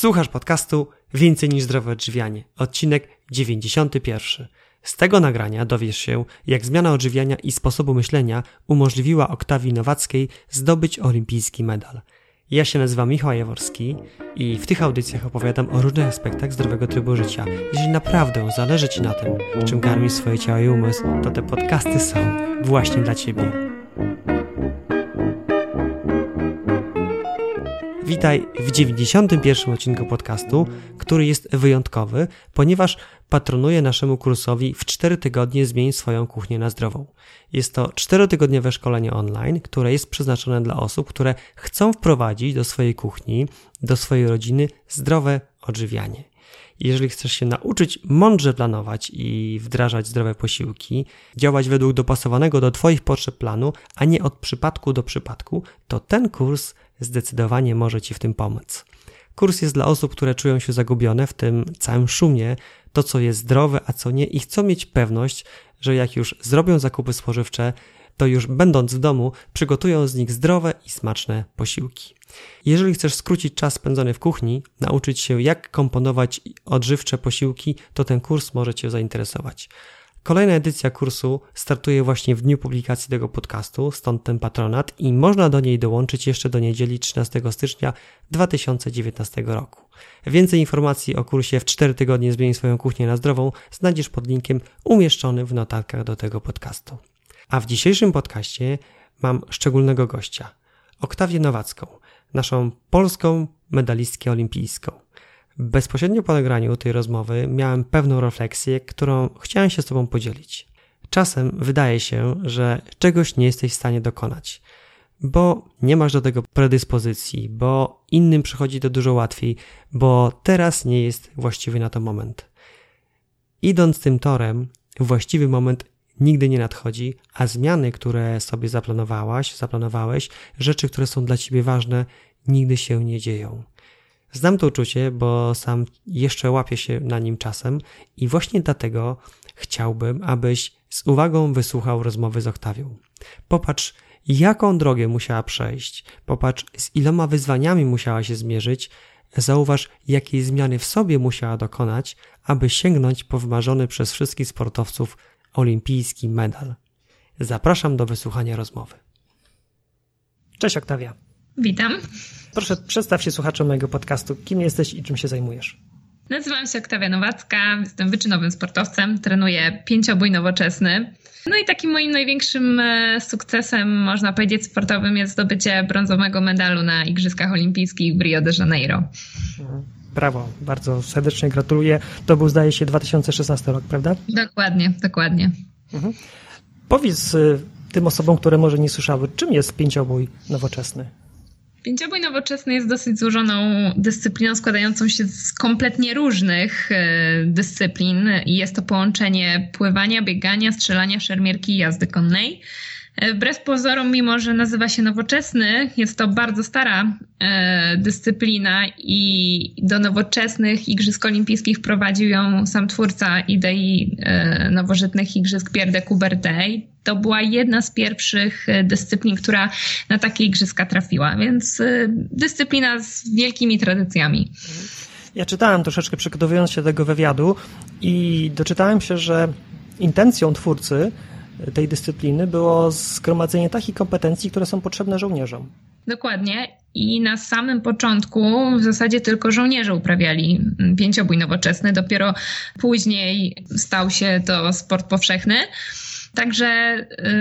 Słuchasz podcastu Więcej niż zdrowe odżywianie, odcinek 91. Z tego nagrania dowiesz się, jak zmiana odżywiania i sposobu myślenia umożliwiła Oktawii Nowackiej zdobyć olimpijski medal. Ja się nazywam Michał Jaworski i w tych audycjach opowiadam o różnych aspektach zdrowego trybu życia. Jeżeli naprawdę zależy Ci na tym, czym karmisz swoje ciało i umysł, to te podcasty są właśnie dla Ciebie. Witaj w 91 odcinku podcastu, który jest wyjątkowy, ponieważ patronuje naszemu kursowi w 4 tygodnie Zmień swoją kuchnię na zdrową. Jest to 4-tygodniowe szkolenie online, które jest przeznaczone dla osób, które chcą wprowadzić do swojej kuchni, do swojej rodziny zdrowe odżywianie. Jeżeli chcesz się nauczyć mądrze planować i wdrażać zdrowe posiłki, działać według dopasowanego do Twoich potrzeb planu, a nie od przypadku do przypadku, to ten kurs zdecydowanie może Ci w tym pomóc. Kurs jest dla osób, które czują się zagubione w tym całym szumie, to co jest zdrowe, a co nie, i chcą mieć pewność, że jak już zrobią zakupy spożywcze, to już będąc w domu, przygotują z nich zdrowe i smaczne posiłki. Jeżeli chcesz skrócić czas spędzony w kuchni, nauczyć się jak komponować odżywcze posiłki, to ten kurs może Cię zainteresować. Kolejna edycja kursu startuje właśnie w dniu publikacji tego podcastu, stąd ten patronat i można do niej dołączyć jeszcze do niedzieli 13 stycznia 2019 roku. Więcej informacji o kursie w 4 tygodnie Zmień swoją kuchnię na zdrową znajdziesz pod linkiem umieszczonym w notatkach do tego podcastu. A w dzisiejszym podcaście mam szczególnego gościa, Oktawię Nowacką, naszą polską medalistkę olimpijską. Bezpośrednio po nagraniu tej rozmowy miałem pewną refleksję, którą chciałem się z Tobą podzielić. Czasem wydaje się, że czegoś nie jesteś w stanie dokonać, bo nie masz do tego predyspozycji, bo innym przychodzi to dużo łatwiej, bo teraz nie jest właściwy na to moment. Idąc tym torem, właściwy moment nigdy nie nadchodzi, a zmiany, które sobie zaplanowałaś, zaplanowałeś, rzeczy, które są dla ciebie ważne, nigdy się nie dzieją. Znam to uczucie, bo sam jeszcze łapię się na nim czasem i właśnie dlatego chciałbym, abyś z uwagą wysłuchał rozmowy z Oktawią. Popatrz, jaką drogę musiała przejść, popatrz, z iloma wyzwaniami musiała się zmierzyć, zauważ, jakiej zmiany w sobie musiała dokonać, aby sięgnąć po wymarzony przez wszystkich sportowców olimpijski medal. Zapraszam do wysłuchania rozmowy. Cześć Oktawia. Witam. Proszę przedstaw się słuchaczom mojego podcastu. Kim jesteś i czym się zajmujesz? Nazywam się Oktawia Nowacka, jestem wyczynowym sportowcem, trenuję pięciobój nowoczesny. No i takim moim największym e, sukcesem, można powiedzieć, sportowym jest zdobycie brązowego medalu na Igrzyskach Olimpijskich w Rio de Janeiro. Brawo, bardzo serdecznie gratuluję. To był, zdaje się, 2016 rok, prawda? Dokładnie, dokładnie. Mhm. Powiedz y, tym osobom, które może nie słyszały, czym jest pięciobój nowoczesny? Pięciobój nowoczesny jest dosyć złożoną dyscypliną składającą się z kompletnie różnych e, dyscyplin jest to połączenie pływania, biegania, strzelania, szermierki i jazdy konnej. E, wbrew pozorom, mimo że nazywa się nowoczesny, jest to bardzo stara e, dyscyplina i do nowoczesnych Igrzysk Olimpijskich prowadził ją sam twórca idei e, nowożytnych Igrzysk Pierre de Coubertin. To była jedna z pierwszych e, dyscyplin, która na takie igrzyska trafiła, więc e, dyscyplina z wielkimi tradycjami. Ja czytałem troszeczkę przygotowując się do tego wywiadu i doczytałem się, że intencją twórcy tej dyscypliny było zgromadzenie takich kompetencji, które są potrzebne żołnierzom. Dokładnie. I na samym początku w zasadzie tylko żołnierze uprawiali pięciobój nowoczesny. Dopiero później stał się to sport powszechny. Także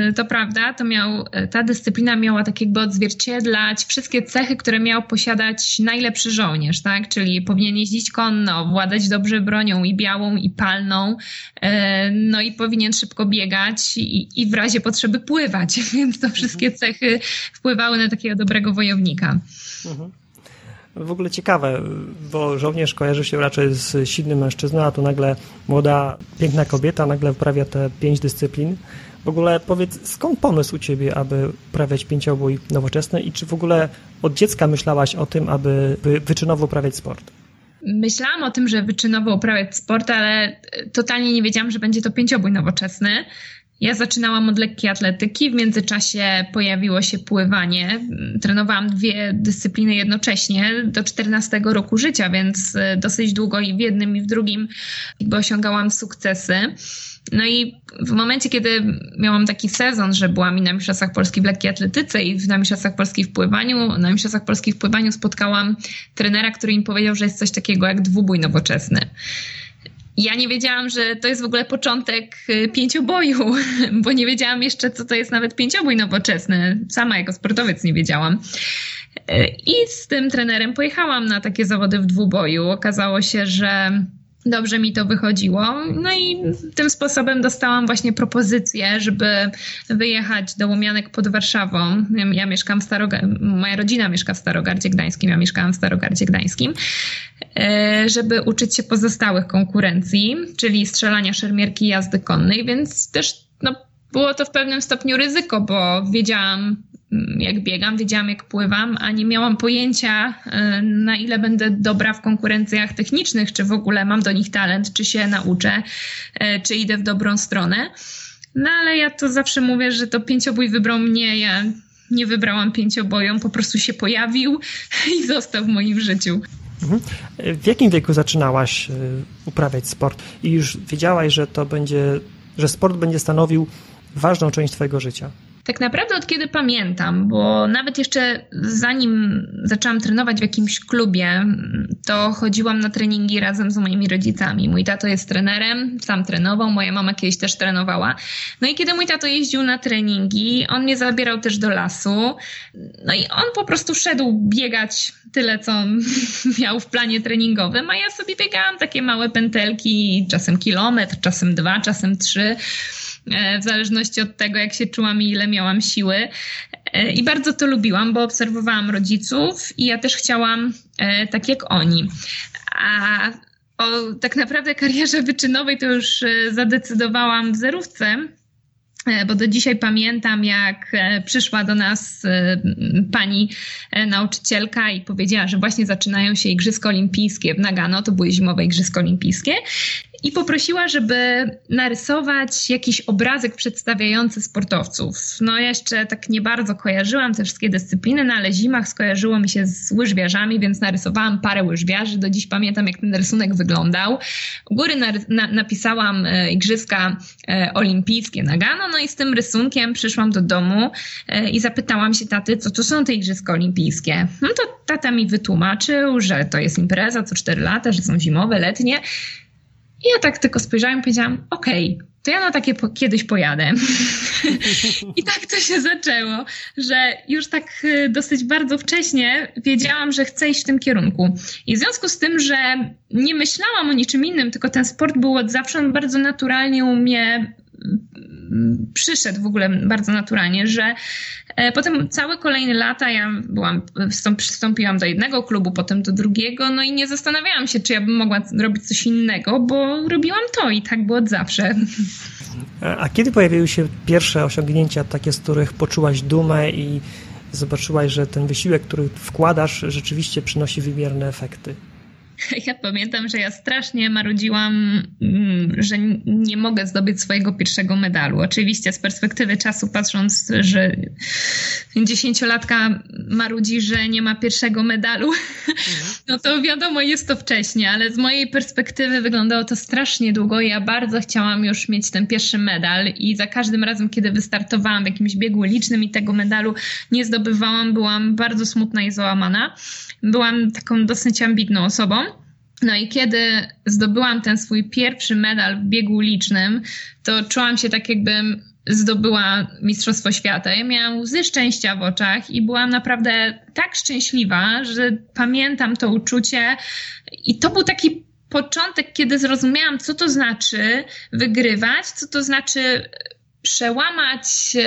y, to prawda, to miał, y, ta dyscyplina miała tak jakby odzwierciedlać wszystkie cechy, które miał posiadać najlepszy żołnierz, tak? Czyli powinien jeździć konno, władać dobrze bronią i białą, i palną, y, no i powinien szybko biegać i, i w razie potrzeby pływać, więc to wszystkie cechy wpływały na takiego dobrego wojownika. Mhm w ogóle ciekawe, bo żołnierz kojarzy się raczej z silnym mężczyzną, a tu nagle młoda, piękna kobieta nagle uprawia te pięć dyscyplin. W ogóle powiedz, skąd pomysł u Ciebie, aby uprawiać pięciobój nowoczesny i czy w ogóle od dziecka myślałaś o tym, aby wyczynowo uprawiać sport? Myślałam o tym, że wyczynowo uprawiać sport, ale totalnie nie wiedziałam, że będzie to pięciobój nowoczesny. Ja zaczynałam od lekkiej atletyki, w międzyczasie pojawiło się pływanie. Trenowałam dwie dyscypliny jednocześnie do 14 roku życia, więc e, dosyć długo i w jednym i w drugim jakby osiągałam sukcesy. No i w momencie, kiedy miałam taki sezon, że byłam i na Mistrzostwach Polski w lekkiej atletyce i na Mistrzostwach Polski w pływaniu, na Mistrzostwach Polski w pływaniu spotkałam trenera, który mi powiedział, że jest coś takiego jak dwubój nowoczesny. Ja nie wiedziałam, że to jest w ogóle początek y, pięcioboju, bo nie wiedziałam jeszcze, co to jest nawet pięciobój nowoczesny. Sama jako sportowiec nie wiedziałam. Y, I z tym trenerem pojechałam na takie zawody w dwuboju. Okazało się, że dobrze mi to wychodziło. No i tym sposobem dostałam właśnie propozycję, żeby wyjechać do Łomianek pod Warszawą. Ja mieszkam w Starogardzie, moja rodzina mieszka w Starogardzie Gdańskim, ja mieszkałam w Starogardzie Gdańskim, e, żeby uczyć się pozostałych konkurencji, czyli strzelania szermierki jazdy konnej, więc też no, było to w pewnym stopniu ryzyko, bo wiedziałam, jak biegam, wiedziałam jak pływam, a nie miałam pojęcia y, na ile będę dobra w konkurencjach technicznych, czy w ogóle mam do nich talent, czy się nauczę, y, czy idę w dobrą stronę. No ale ja to zawsze mówię, że to pięciobój wybrał mnie, ja nie wybrałam pięcioboją, po prostu się pojawił i został w moim życiu. Mhm. W jakim wieku zaczynałaś y, uprawiać sport i już wiedziałaś, że to będzie, że sport będzie stanowił ważną część twojego życia? Tak naprawdę od kiedy pamiętam, bo nawet jeszcze zanim zaczęłam trenować w jakimś klubie, to chodziłam na treningi razem z moimi rodzicami. Mój tato jest trenerem, sam trenował, moja mama kiedyś też trenowała. No i kiedy mój tato jeździł na treningi, on mnie zabierał też do lasu. No i on po prostu szedł biegać tyle, co miał w planie treningowym, a ja sobie biegałam takie małe pętelki, czasem kilometr, czasem dwa, czasem trzy. E, w zależności od tego, jak się czułam i ile miałam siły. E, I bardzo to lubiłam, bo obserwowałam rodziców i ja też chciałam e, tak jak oni. A o tak naprawdę karierze wyczynowej to już zadecydowałam w zerówce, bo do dzisiaj pamiętam, jak przyszła do nas pani nauczycielka i powiedziała, że właśnie zaczynają się Igrzyska Olimpijskie w Nagano, to były zimowe Igrzyska Olimpijskie i poprosiła, żeby narysować jakiś obrazek przedstawiający sportowców. No jeszcze tak nie bardzo kojarzyłam te wszystkie dyscypliny, no ale zimach skojarzyło mi się z łyżwiarzami, więc narysowałam parę łyżwiarzy. Do dziś pamiętam, jak ten rysunek wyglądał. U góry na, na, napisałam e, Igrzyska e, Olimpijskie Nagano, no i z tym rysunkiem przyszłam do domu e, i zapytałam się taty, co to są te Igrzyska Olimpijskie. No to tata mi wytłumaczył, że to jest impreza co cztery lata, że są zimowe, letnie. I ja tak tylko spojrzałam i powiedziałam, okej, okay, to ja na takie po, kiedyś pojadę. I tak to się zaczęło, że już tak y, dosyć bardzo wcześnie wiedziałam, że chcę iść w tym kierunku. I w związku z tym, że nie myślałam o niczym innym, tylko ten sport był od zawsze, on bardzo naturalnie u mnie przyszedł w ogóle bardzo naturalnie, że e, potem całe kolejne lata ja byłam, wstąpiłam do jednego klubu, potem do drugiego, no i nie zastanawiałam się, czy ja bym mogła robić coś innego, bo robiłam to i tak było od zawsze. A kiedy pojawiły się pierwsze osiągnięcia, takie, z których poczułaś dumę i zobaczyłaś, że ten wysiłek, który wkładasz, rzeczywiście przynosi wymierne efekty? Ja pamiętam, że ja strasznie marudziłam, mm, że nie mogę zdobyć swojego pierwszego medalu. Oczywiście z perspektywy czasu patrząc, że dziesięciolatka marudzi, że nie ma pierwszego medalu, no to wiadomo, jest to wcześnie, ale z mojej perspektywy wyglądało to strasznie długo. Ja bardzo chciałam już mieć ten pierwszy medal i za każdym razem, kiedy wystartowałam w jakimś biegu licznym i tego medalu nie zdobywałam, byłam bardzo smutna i załamana. Byłam taką dosyć ambitną osobą. No i kiedy zdobyłam ten swój pierwszy medal w biegu licznym, to czułam się tak, jakbym zdobyła Mistrzostwo Świata. Ja miałam łzy szczęścia w oczach i byłam naprawdę tak szczęśliwa, że pamiętam to uczucie. I to był taki początek, kiedy zrozumiałam, co to znaczy wygrywać, co to znaczy przełamać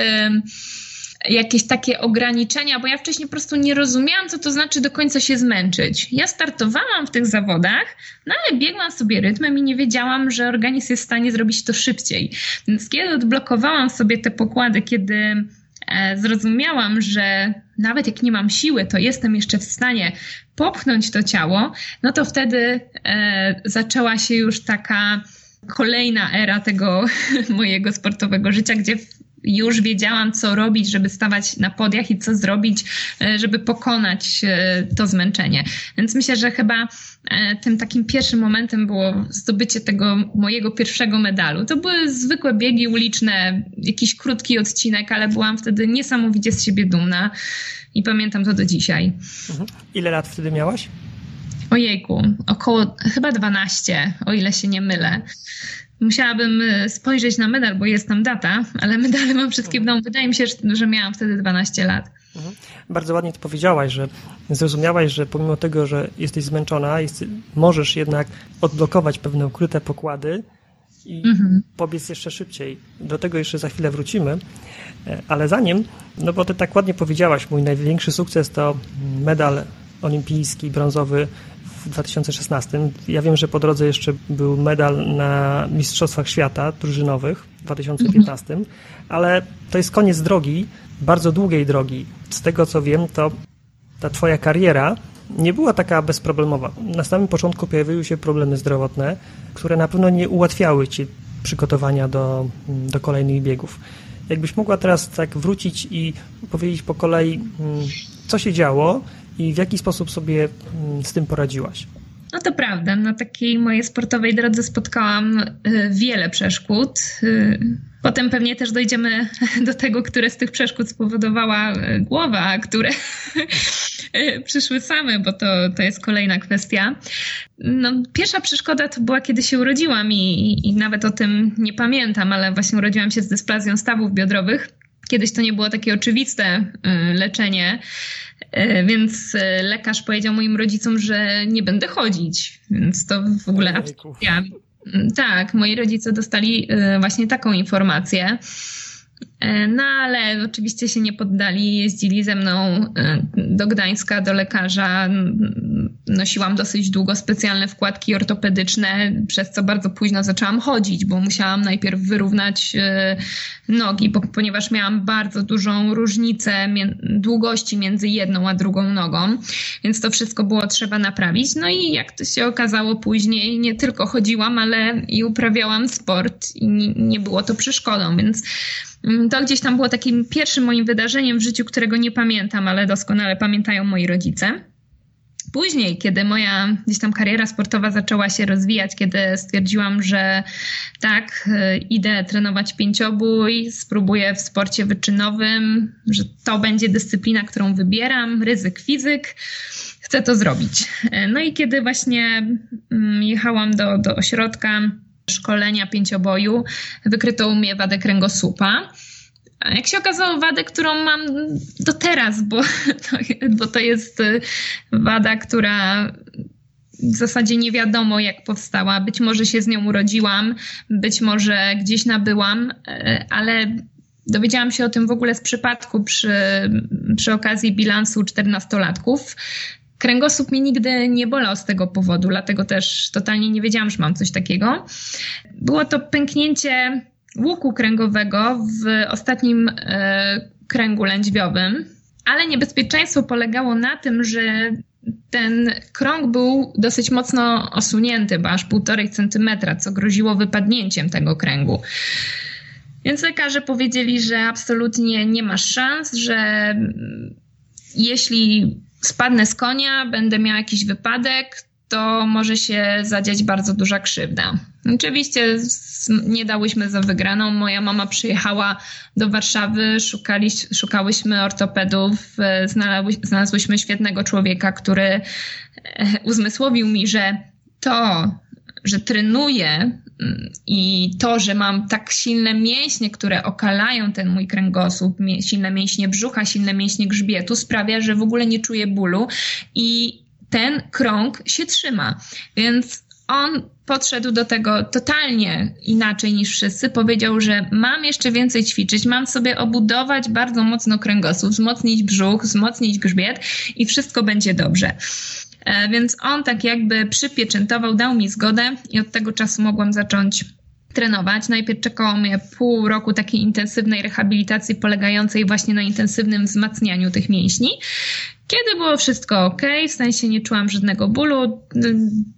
jakieś takie ograniczenia, bo ja wcześniej po prostu nie rozumiałam, co to znaczy do końca się zmęczyć. Ja startowałam w tych zawodach, no ale biegłam sobie rytmem i nie wiedziałam, że organizm jest w stanie zrobić to szybciej. Więc kiedy odblokowałam sobie te pokłady, kiedy e, zrozumiałam, że nawet jak nie mam siły, to jestem jeszcze w stanie popchnąć to ciało, no to wtedy e, zaczęła się już taka kolejna era tego mojego sportowego życia, gdzie już wiedziałam, co robić, żeby stawać na podiach i co zrobić, e, żeby pokonać e, to zmęczenie. Więc myślę, że chyba e, tym takim pierwszym momentem było zdobycie tego mojego pierwszego medalu. To były zwykłe biegi uliczne, jakiś krótki odcinek, ale byłam wtedy niesamowicie z siebie dumna i pamiętam to do dzisiaj. Mhm. Ile lat wtedy miałaś? Ojejku, około chyba 12, o ile się nie mylę. Musiałabym e, spojrzeć na medal, bo jest tam data, ale medale mam wszystkie w domu. Wydaje mi się, że miałam wtedy 12 lat. Mhm. Bardzo ładnie to powiedziałaś, że zrozumiałaś, że pomimo tego, że jesteś zmęczona, jest, możesz jednak odblokować pewne ukryte pokłady i mhm. pobiec jeszcze szybciej. Do tego jeszcze za chwilę wrócimy. E, ale zanim, no bo ty tak ładnie powiedziałaś, mój największy sukces to medal olimpijski brązowy w 2016. Ja wiem, że po drodze jeszcze był medal na Mistrzostwach Świata drużynowych w 2015, ale to jest koniec drogi, bardzo długiej drogi. Z tego co wiem, to ta twoja kariera nie była taka bezproblemowa. Na samym początku pojawiły się problemy zdrowotne, które na pewno nie ułatwiały ci przygotowania do, do kolejnych biegów. Jakbyś mogła teraz tak wrócić i powiedzieć po kolei, mm, co się działo i w jaki sposób sobie mm, z tym poradziłaś? No to prawda. Na takiej mojej sportowej drodze spotkałam y, wiele przeszkód. Y, potem pewnie też dojdziemy do tego, które z tych przeszkód spowodowała y, głowa, a które przyszły same, bo to, to jest kolejna kwestia. No, pierwsza przeszkoda to była, kiedy się urodziłam i, i nawet o tym nie pamiętam, ale właśnie urodziłam się z dysplazją stawów biodrowych. Kiedyś to nie było takie oczywiste leczenie. E, więc e, lekarz powiedział moim rodzicom, że nie będę chodzić, więc to w ogóle abstrakcja. Tak, moi rodzice dostali właśnie taką informację. E, no ale oczywiście się nie poddali, jeździli ze mną e, do Gdańska, do lekarza. Nosiłam dosyć długo specjalne wkładki ortopedyczne, przez co bardzo późno zaczęłam chodzić, bo musiałam najpierw wyrównać e, nogi, ponieważ miałam bardzo dużą różnicę długości między jedną a drugą nogą, więc to wszystko było trzeba naprawić. No i jak to się okazało później, nie tylko chodziłam, ale i uprawiałam sport i nie było to przeszkodą, więc Mm, to gdzieś tam było takim pierwszym moim wydarzeniem w życiu, którego nie pamiętam, ale doskonale pamiętają moi rodzice. Później, kiedy moja gdzieś tam kariera sportowa zaczęła się rozwijać, kiedy stwierdziłam, że tak, y, idę trenować pięciobój, spróbuję w sporcie wyczynowym, że to będzie dyscyplina, którą wybieram, ryzyk fizyk, chcę to zrobić. No i kiedy właśnie mm, jechałam do, do ośrodka, szkolenia pięcioboju wykryto u mnie wadę kręgosłupa. Jak się okazało, wadę, którą mam do teraz, bo to, bo to jest y, wada, która w zasadzie nie wiadomo, jak powstała. Być może się z nią urodziłam, być może gdzieś nabyłam, y, ale dowiedziałam się o tym w ogóle z przypadku przy, przy okazji bilansu czternastolatków. Kręgosłup mnie nigdy nie bolał z tego powodu, dlatego też totalnie nie wiedziałam, że mam coś takiego. Było to pęknięcie łuku kręgowego w ostatnim e, kręgu lędźwiowym, ale niebezpieczeństwo polegało na tym, że ten krąg był dosyć mocno osunięty, bo aż półtorej centymetra, co groziło wypadnięciem tego kręgu. Więc lekarze powiedzieli, że absolutnie nie ma szans, że jeśli spadnę z konia, będę miał jakiś wypadek, to może się zadziać bardzo duża krzywda. Oczywiście nie dałyśmy za wygraną. Moja mama przyjechała do Warszawy, szukali, szukałyśmy ortopedów, znalazłyśmy świetnego człowieka, który e, uzmysłowił mi, że to, że trenuję i to, że mam tak silne mięśnie, które okalają ten mój kręgosłup, silne mięśnie brzucha, silne mięśnie grzbietu, sprawia, że w ogóle nie czuję bólu i ten krąg się trzyma. Więc on podszedł do tego totalnie inaczej niż wszyscy. Powiedział, że mam jeszcze więcej ćwiczyć, mam sobie obudować bardzo mocno kręgosłup, wzmocnić brzuch, wzmocnić grzbiet i wszystko będzie dobrze. E, więc on tak jakby przypieczętował, dał mi zgodę i od tego czasu mogłam zacząć trenować. Najpierw czekało mnie pół roku takiej intensywnej rehabilitacji polegającej właśnie na intensywnym wzmacnianiu tych mięśni. Kiedy było wszystko ok, w sensie nie czułam żadnego bólu,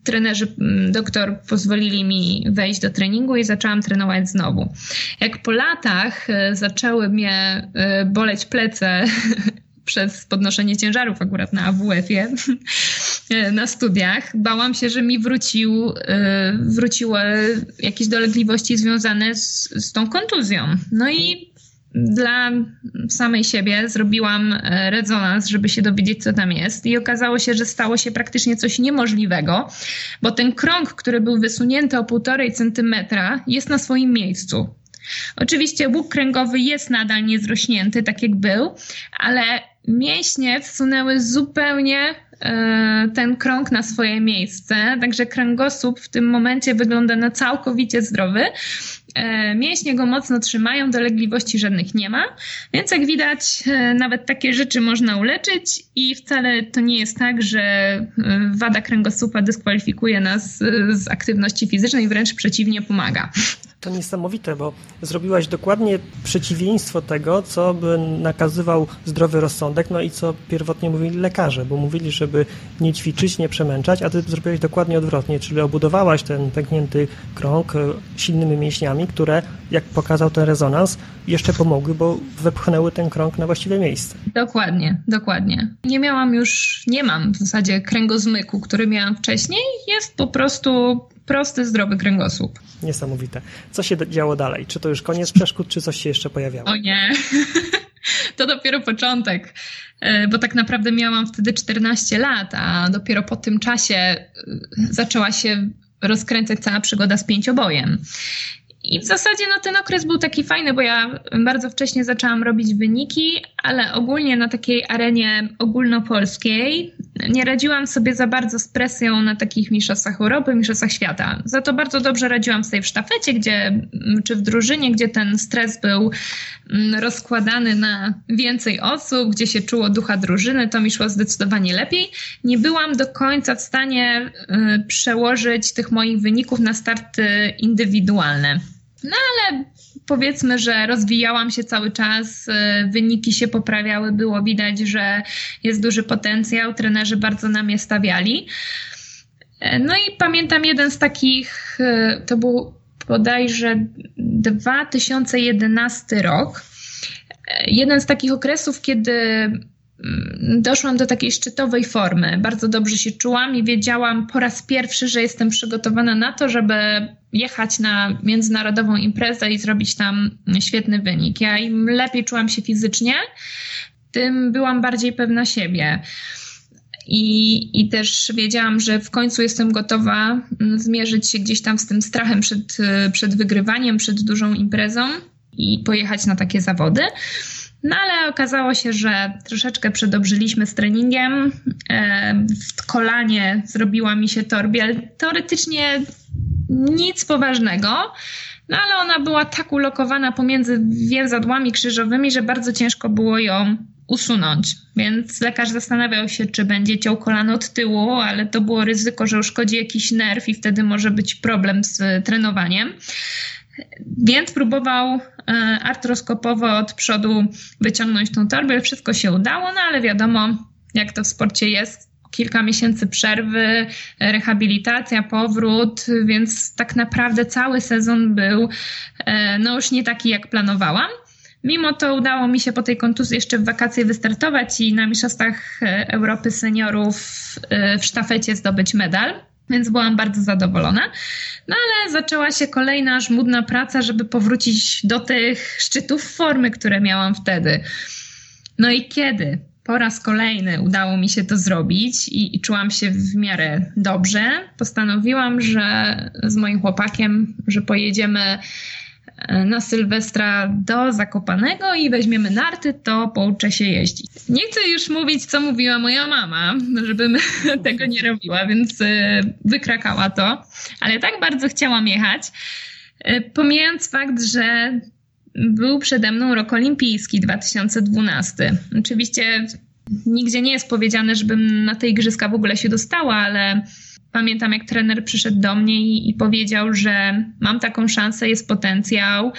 trenerzy, mm, doktor pozwolili mi wejść do treningu i zaczęłam trenować znowu. Jak po latach e, zaczęły mnie e, boleć plece przez podnoszenie ciężarów akurat na AWF-ie na studiach. Bałam się, że mi wrócił, e, wróciły jakieś dolegliwości związane z, z tą kontuzją. No i dla samej siebie zrobiłam e, rezonans, żeby się dowiedzieć, co tam jest, i okazało się, że stało się praktycznie coś niemożliwego, bo ten krąg, który był wysunięty o półtorej centymetra, jest na swoim miejscu. Oczywiście łuk kręgowy jest nadal niezrośnięty, tak jak był, ale mięśnie wsunęły zupełnie e, ten krąg na swoje miejsce, także kręgosłup w tym momencie wygląda na całkowicie zdrowy. E, mięśnie go mocno trzymają, dolegliwości żadnych nie ma, więc jak widać, e, nawet takie rzeczy można uleczyć i wcale to nie jest tak, że wada kręgosłupa dyskwalifikuje nas z aktywności fizycznej, wręcz przeciwnie pomaga. To niesamowite, bo zrobiłaś dokładnie przeciwieństwo tego, co by nakazywał zdrowy rozsądek, no i co pierwotnie mówili lekarze, bo mówili, żeby nie ćwiczyć, nie przemęczać, a ty zrobiłaś dokładnie odwrotnie, czyli obudowałaś ten pęknięty krąg e, silnymi mięśniami, które, jak pokazał ten rezonans, jeszcze pomogły, bo wepchnęły ten krąg na właściwe miejsce. Dokładnie, dokładnie. Nie miałam już, nie mam w zasadzie kręgozmyku, który miałam wcześniej, jest po prostu prosty, zdrowy kręgosłup. Niesamowite. Co się działo dalej? Czy to już koniec przeszkód, czy coś się jeszcze pojawiało? O nie. to dopiero początek, e, bo tak naprawdę miałam wtedy 14 lat, a dopiero po tym czasie e, zaczęła się rozkręcać cała przygoda z pięciobojem. I w zasadzie no, ten okres był taki fajny, bo ja bardzo wcześnie zaczęłam robić wyniki, ale ogólnie na takiej arenie ogólnopolskiej nie radziłam sobie za bardzo z presją na takich mistrzostwach Europy, mistrzostwach świata. Za to bardzo dobrze radziłam sobie w sztafecie, gdzie, czy w drużynie, gdzie ten stres był mm, rozkładany na więcej osób, gdzie się czuło ducha drużyny, to mi szło zdecydowanie lepiej. Nie byłam do końca w stanie y, przełożyć tych moich wyników na starty indywidualne. No ale powiedzmy, że rozwijałam się cały czas, y, wyniki się poprawiały, było widać, że jest duży potencjał, trenerzy bardzo na mnie stawiali. E, no i pamiętam jeden z takich, y, to był bodajże 2011 rok. E, jeden z takich okresów, kiedy Mm, doszłam do takiej szczytowej formy. Bardzo dobrze się czułam i wiedziałam po raz pierwszy, że jestem przygotowana na to, żeby jechać na międzynarodową imprezę i zrobić tam świetny wynik. Ja im lepiej czułam się fizycznie, tym byłam bardziej pewna siebie. I, I też wiedziałam, że w końcu jestem gotowa zmierzyć się gdzieś tam z tym strachem przed, przed wygrywaniem, przed dużą imprezą i pojechać na takie zawody. No ale okazało się, że troszeczkę przedobrzyliśmy z treningiem. E, w kolanie zrobiła mi się torbiel. Teoretycznie nic poważnego, no ale ona była tak ulokowana pomiędzy więzadłami krzyżowymi, że bardzo ciężko było ją usunąć. Więc lekarz zastanawiał się, czy będzie ciął kolano od tyłu, ale to było ryzyko, że uszkodzi jakiś nerw i wtedy może być problem z trenowaniem. Więc próbował e, artroskopowo od przodu wyciągnąć tą torbę. Wszystko się udało, no ale wiadomo, jak to w sporcie jest. Kilka miesięcy przerwy, rehabilitacja, powrót, więc tak naprawdę cały sezon był e, no już nie taki, jak planowałam. Mimo to udało mi się po tej kontuzji jeszcze w wakacje wystartować i na Mistrzostwach Europy Seniorów e, w sztafecie zdobyć medal więc byłam bardzo zadowolona. No ale zaczęła się kolejna żmudna praca, żeby powrócić do tych szczytów formy, które miałam wtedy. No i kiedy po raz kolejny udało mi się to zrobić i, i czułam się w miarę dobrze, postanowiłam, że z moim chłopakiem, że pojedziemy na Sylwestra do Zakopanego i weźmiemy narty, to pouczę się jeździć. Nie chcę już mówić, co mówiła moja mama, żebym tego nie robiła, więc e, wykrakała to, ale tak bardzo chciałam jechać. E, pomijając fakt, że był przede mną rok olimpijski 2012. Oczywiście nigdzie nie jest powiedziane, żebym na te igrzyska w ogóle się dostała, ale pamiętam, jak trener przyszedł do mnie i, i, powiedział, że mam taką szansę, jest potencjał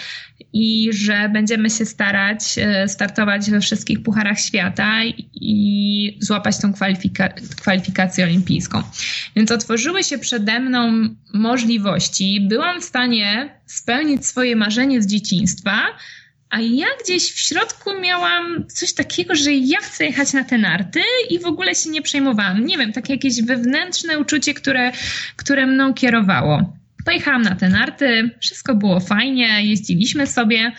i że będziemy się starać e, startować we wszystkich pucharach świata i, złapać tą kwalifika kwalifikację olimpijską. Więc otworzyły się przede mną możliwości. Byłam w stanie spełnić swoje marzenie z dzieciństwa, a ja gdzieś w środku miałam coś takiego, że ja chcę jechać na te narty i w ogóle się nie przejmowałam. Nie wiem, takie jakieś wewnętrzne uczucie, które, które mną kierowało. Pojechałam na te narty, wszystko było fajnie, jeździliśmy sobie.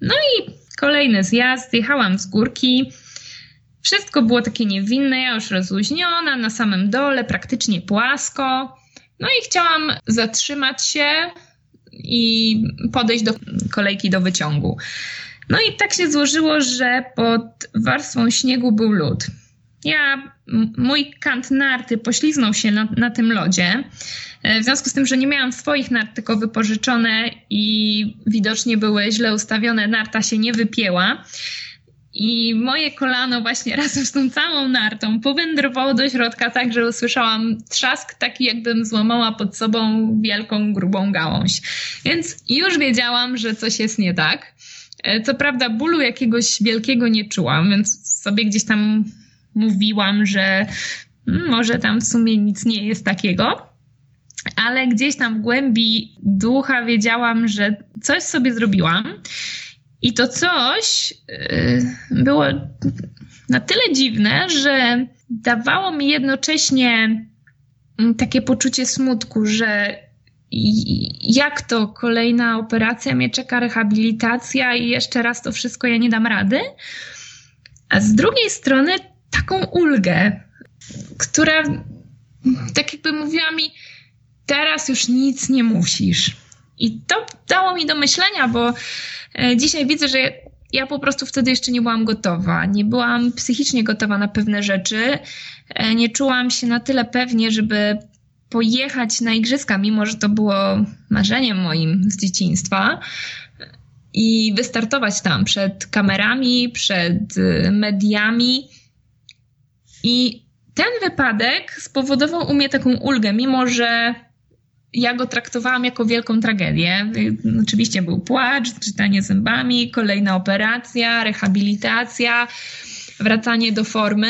No i kolejny zjazd, jechałam z górki. Wszystko było takie niewinne, ja już rozluźniona, na samym dole, praktycznie płasko. No i chciałam zatrzymać się, i podejść do kolejki do wyciągu. No i tak się złożyło, że pod warstwą śniegu był lód. Ja, mój kant narty pośliznął się na, na tym lodzie. E, w związku z tym, że nie miałam swoich nart, tylko wypożyczone i widocznie były źle ustawione, narta się nie wypięła. I moje kolano właśnie razem z tą całą nartą powędrowało do środka tak, że usłyszałam trzask taki, jakbym złamała pod sobą wielką, grubą gałąź. Więc już wiedziałam, że coś jest nie tak. E, co prawda bólu jakiegoś wielkiego nie czułam, więc sobie gdzieś tam mówiłam, że hmm, może tam w sumie nic nie jest takiego. Ale gdzieś tam w głębi ducha wiedziałam, że coś sobie zrobiłam i to coś y, było na tyle dziwne, że dawało mi jednocześnie mm, takie poczucie smutku, że jak to kolejna operacja mnie czeka, rehabilitacja i jeszcze raz to wszystko ja nie dam rady. A z drugiej strony taką ulgę, która tak jakby mówiła mi, teraz już nic nie musisz. I to dało mi do myślenia, bo e, dzisiaj widzę, że ja po prostu wtedy jeszcze nie byłam gotowa. Nie byłam psychicznie gotowa na pewne rzeczy. E, nie czułam się na tyle pewnie, żeby pojechać na igrzyska, mimo że to było marzeniem moim z dzieciństwa. I wystartować tam przed kamerami, przed e, mediami. I ten wypadek spowodował u mnie taką ulgę, mimo że ja go traktowałam jako wielką tragedię. Oczywiście był płacz, czytanie zębami, kolejna operacja, rehabilitacja, wracanie do formy.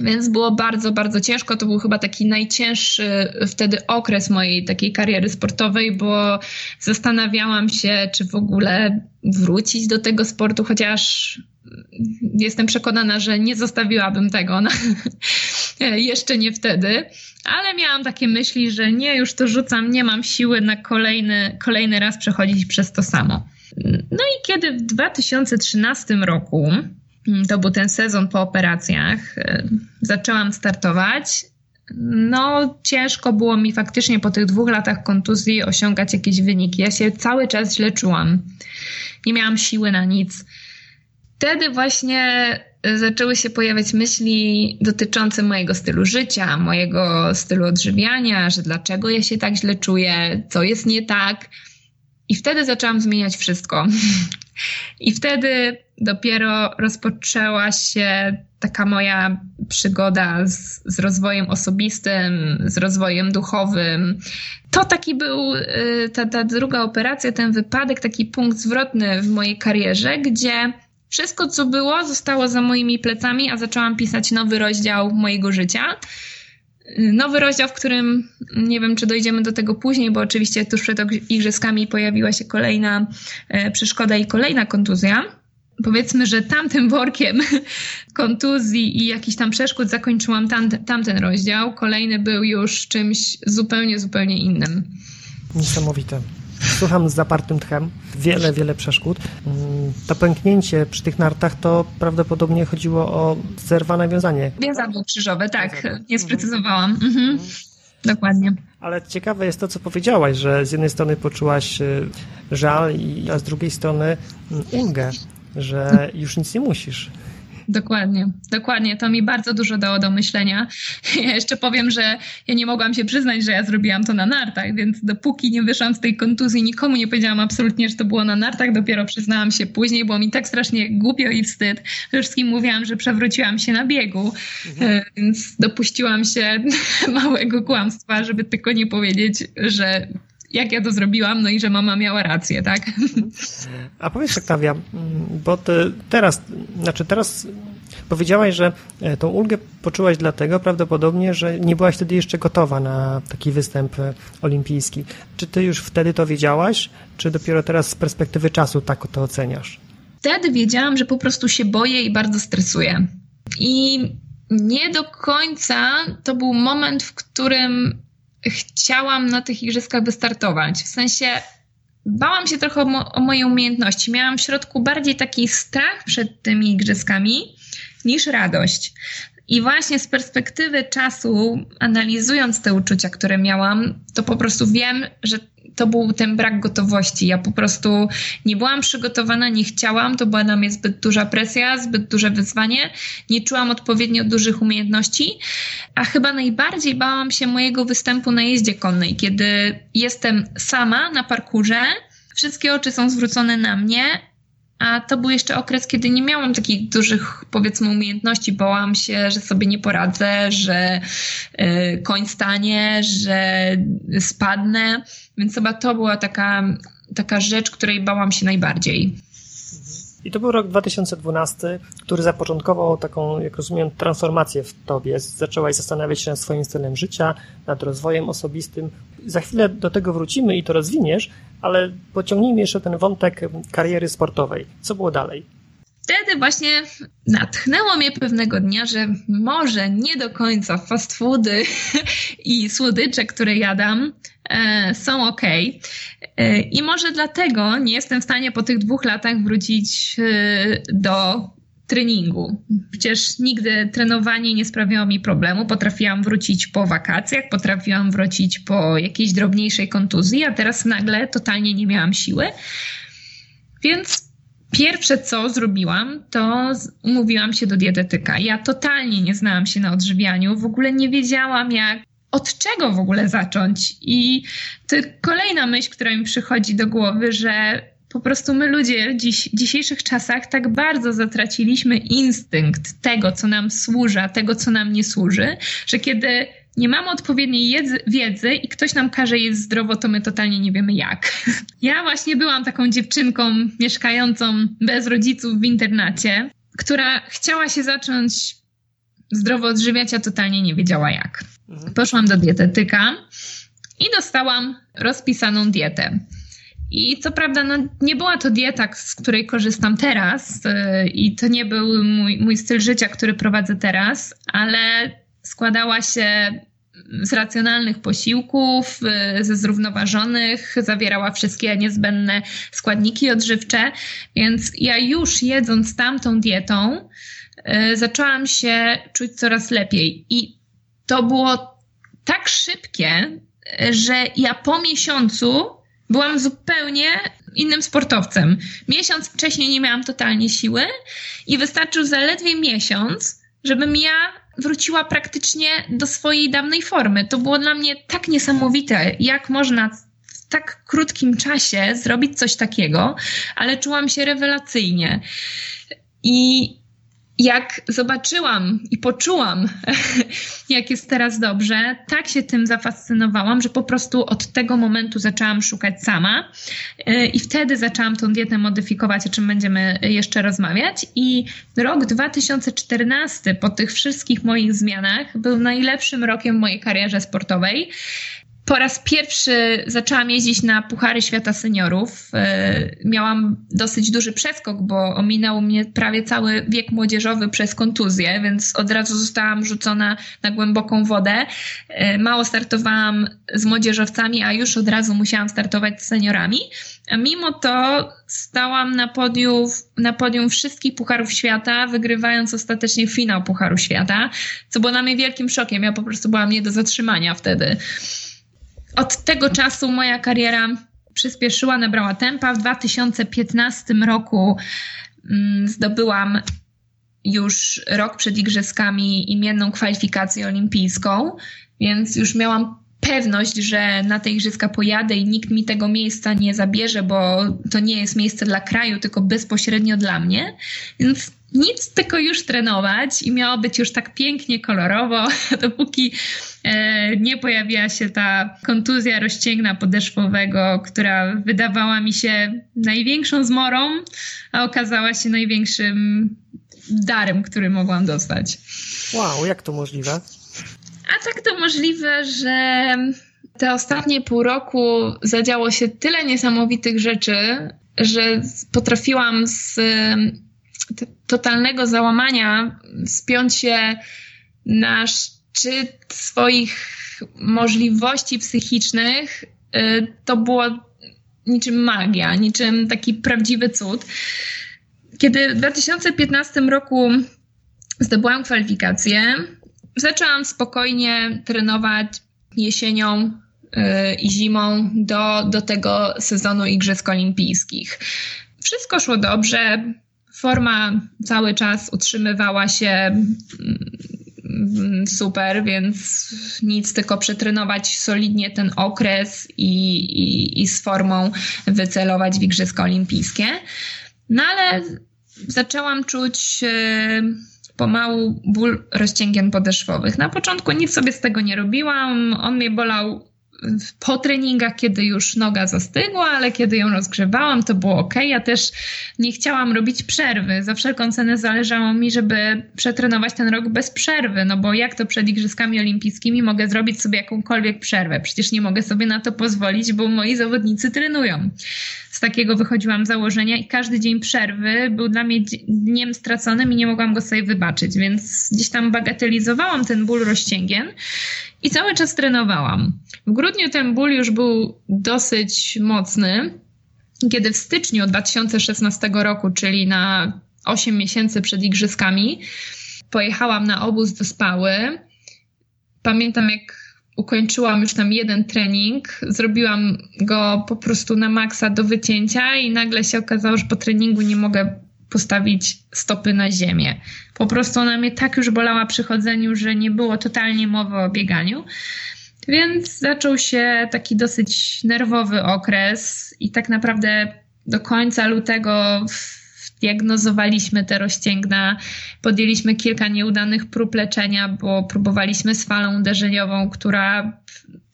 Więc było bardzo, bardzo ciężko. To był chyba taki najcięższy wtedy okres mojej takiej kariery sportowej, bo zastanawiałam się, czy w ogóle wrócić do tego sportu, chociaż jestem przekonana, że nie zostawiłabym tego na, jeszcze nie wtedy, ale miałam takie myśli, że nie, już to rzucam, nie mam siły na kolejny, kolejny raz przechodzić przez to samo. No i kiedy w 2013 roku, to był ten sezon po operacjach, e, zaczęłam startować, no ciężko było mi faktycznie po tych dwóch latach kontuzji osiągać jakieś wyniki. Ja się cały czas źle czułam. Nie miałam siły na nic wtedy właśnie e, zaczęły się pojawiać myśli dotyczące mojego stylu życia, mojego stylu odżywiania, że dlaczego ja się tak źle czuję, co jest nie tak. I wtedy zaczęłam zmieniać wszystko. I wtedy dopiero rozpoczęła się taka moja przygoda z, z, rozwojem osobistym, z rozwojem duchowym. To taki był, e, ta, ta druga operacja, ten wypadek, taki punkt zwrotny w mojej karierze, gdzie wszystko, co było, zostało za moimi plecami, a zaczęłam pisać nowy rozdział mojego życia. Nowy rozdział, w którym nie wiem, czy dojdziemy do tego później, bo oczywiście tuż przed igrzyskami pojawiła się kolejna e, przeszkoda i kolejna kontuzja. Powiedzmy, że tamtym workiem kontuzji i jakichś tam przeszkód zakończyłam tam, tamten rozdział. Kolejny był już czymś zupełnie, zupełnie innym. Niesamowite. Słucham z zapartym tchem. Wiele, wiele przeszkód. Mm, to pęknięcie przy tych nartach to prawdopodobnie chodziło o zerwane wiązanie. Wiązadło krzyżowe, tak. Nie sprecyzowałam. Mhm. mhm. Dokładnie. Ale ciekawe jest to, co powiedziałaś, że z jednej strony poczułaś y, żal, a z drugiej strony mm, ulgę, że już nic nie musisz. Dokładnie, dokładnie. To mi bardzo dużo dało do myślenia. Ja jeszcze powiem, że ja nie mogłam się przyznać, że ja zrobiłam to na nartach, więc dopóki nie wyszłam z tej kontuzji, nikomu nie powiedziałam absolutnie, że to było na nartach. Dopiero przyznałam się później, było mi tak strasznie głupio i wstyd. Wszystkim mówiłam, że przewróciłam się na biegu, mhm. więc dopuściłam się małego kłamstwa, żeby tylko nie powiedzieć, że jak ja to zrobiłam, no i że mama miała rację, tak? A powiedz Oktawia, bo teraz, znaczy teraz powiedziałaś, że e, tą ulgę poczułaś dlatego prawdopodobnie, że nie byłaś wtedy jeszcze gotowa na taki występ e, olimpijski. Czy ty już wtedy to wiedziałaś, czy dopiero teraz z perspektywy czasu tak to oceniasz? Wtedy wiedziałam, że po prostu się boję i bardzo stresuję. I nie do końca to był moment, w którym chciałam na tych igrzyskach wystartować. W sensie bałam się trochę o, mo o moje umiejętności. Miałam w środku bardziej taki strach przed tymi igrzyskami niż radość. I właśnie z perspektywy czasu, analizując te uczucia, które miałam, to po prostu wiem, że to był ten brak gotowości. Ja po prostu nie byłam przygotowana, nie chciałam, to była na mnie zbyt duża presja, zbyt duże wyzwanie, nie czułam odpowiednio dużych umiejętności, a chyba najbardziej bałam się mojego występu na jeździe konnej, kiedy jestem sama na parkurze, wszystkie oczy są zwrócone na mnie, a to był jeszcze okres, kiedy nie miałam takich dużych, powiedzmy, umiejętności. Bałam się, że sobie nie poradzę, że y, koń stanie, że spadnę. Więc chyba to była taka, taka rzecz, której bałam się najbardziej. I to był rok 2012, który zapoczątkował taką, jak rozumiem, transformację w tobie. Zaczęłaś zastanawiać się nad swoim stylem życia, nad rozwojem osobistym. Za chwilę do tego wrócimy i to rozwiniesz, ale pociągnijmy jeszcze ten wątek kariery sportowej. Co było dalej? Wtedy właśnie natchnęło mnie pewnego dnia, że może nie do końca fast foody i słodycze, które jadam, są ok. E, I może dlatego nie jestem w stanie po tych dwóch latach wrócić e, do treningu. Przecież nigdy trenowanie nie sprawiało mi problemu. Potrafiłam wrócić po wakacjach, potrafiłam wrócić po jakiejś drobniejszej kontuzji, a teraz nagle totalnie nie miałam siły. Więc pierwsze co zrobiłam, to umówiłam się do dietetyka. Ja totalnie nie znałam się na odżywianiu, w ogóle nie wiedziałam jak od czego w ogóle zacząć. I to kolejna myśl, która mi przychodzi do głowy, że po prostu my ludzie dziś, w dzisiejszych czasach tak bardzo zatraciliśmy instynkt tego, co nam służy, a tego, co nam nie służy, że kiedy nie mamy odpowiedniej jedzy, wiedzy i ktoś nam każe jeść zdrowo, to my totalnie nie wiemy jak. Ja właśnie byłam taką dziewczynką mieszkającą bez rodziców w internacie, która chciała się zacząć zdrowo odżywiać, a totalnie nie wiedziała jak. Mhm. Poszłam do dietetyka i dostałam rozpisaną dietę. I co prawda, no, nie była to dieta, z której korzystam teraz, yy, i to nie był mój, mój styl życia, który prowadzę teraz, ale składała się z racjonalnych posiłków, yy, ze zrównoważonych, zawierała wszystkie niezbędne składniki odżywcze, więc ja już jedząc tamtą dietą, zaczęłam się czuć coraz lepiej. I to było tak szybkie, że ja po miesiącu byłam zupełnie innym sportowcem. Miesiąc wcześniej nie miałam totalnie siły i wystarczył zaledwie miesiąc, żebym ja wróciła praktycznie do swojej dawnej formy. To było dla mnie tak niesamowite, jak można w tak krótkim czasie zrobić coś takiego, ale czułam się rewelacyjnie. I jak zobaczyłam i poczułam, jak jest teraz dobrze, tak się tym zafascynowałam, że po prostu od tego momentu zaczęłam szukać sama y, i wtedy zaczęłam tą dietę modyfikować, o czym będziemy jeszcze rozmawiać. I rok 2014 po tych wszystkich moich zmianach był najlepszym rokiem w mojej karierze sportowej po raz pierwszy zaczęłam jeździć na Puchary Świata Seniorów. E, miałam dosyć duży przeskok, bo ominął mnie prawie cały wiek młodzieżowy przez kontuzję, więc od razu zostałam rzucona na głęboką wodę. E, mało startowałam z młodzieżowcami, a już od razu musiałam startować z seniorami. A mimo to stałam na podium, na podium wszystkich Pucharów Świata, wygrywając ostatecznie finał Pucharu Świata, co było dla mnie wielkim szokiem. Ja po prostu byłam nie do zatrzymania wtedy od tego czasu moja kariera przyspieszyła, nabrała tempa. W 2015 roku mm, zdobyłam już rok przed igrzyskami imienną kwalifikację olimpijską, więc już miałam pewność, że na te igrzyska pojadę i nikt mi tego miejsca nie zabierze, bo to nie jest miejsce dla kraju, tylko bezpośrednio dla mnie. Więc nic, tylko już trenować i miało być już tak pięknie, kolorowo, dopóki e, nie pojawiła się ta kontuzja rozcięgna podeszwowego, która wydawała mi się największą zmorą, a okazała się największym darem, który mogłam dostać. Wow, jak to możliwe? A tak to możliwe, że te ostatnie pół roku zadziało się tyle niesamowitych rzeczy, że potrafiłam z totalnego załamania spiąć się na szczyt swoich możliwości psychicznych. Y, to było niczym magia, niczym taki prawdziwy cud. Kiedy w 2015 roku zdobyłam kwalifikację, zaczęłam spokojnie trenować jesienią y, i zimą do, do tego sezonu Igrzysk Olimpijskich. Wszystko szło dobrze, forma cały czas utrzymywała się mm, super, więc nic, tylko przetrenować solidnie ten okres i, i, i z formą wycelować w Igrzyska Olimpijskie. No ale zaczęłam czuć e, pomału ból rozcięgien podeszwowych. Na początku nic sobie z tego nie robiłam. On mnie bolał po treningach, kiedy już noga zastygła, ale kiedy ją rozgrzewałam, to było ok. Ja też nie chciałam robić przerwy. Za wszelką cenę zależało mi, żeby przetrenować ten rok bez przerwy, no bo jak to przed Igrzyskami Olimpijskimi mogę zrobić sobie jakąkolwiek przerwę? Przecież nie mogę sobie na to pozwolić, bo moi zawodnicy trenują. Z takiego wychodziłam założenia i każdy dzień przerwy był dla mnie dniem straconym i nie mogłam go sobie wybaczyć, więc gdzieś tam bagatelizowałam ten ból rozcięgien i cały czas trenowałam. W grudniu ten ból już był dosyć mocny, kiedy w styczniu 2016 roku, czyli na 8 miesięcy przed igrzyskami, pojechałam na obóz do Spały. Pamiętam, jak ukończyłam już tam jeden trening, zrobiłam go po prostu na maksa do wycięcia i nagle się okazało, że po treningu nie mogę postawić stopy na ziemię. Po prostu ona mnie tak już bolała przy chodzeniu, że nie było totalnie mowy o bieganiu. Więc zaczął się taki dosyć nerwowy okres i tak naprawdę do końca lutego diagnozowaliśmy te rozcięgna, podjęliśmy kilka nieudanych prób leczenia, bo próbowaliśmy z falą uderzeniową, która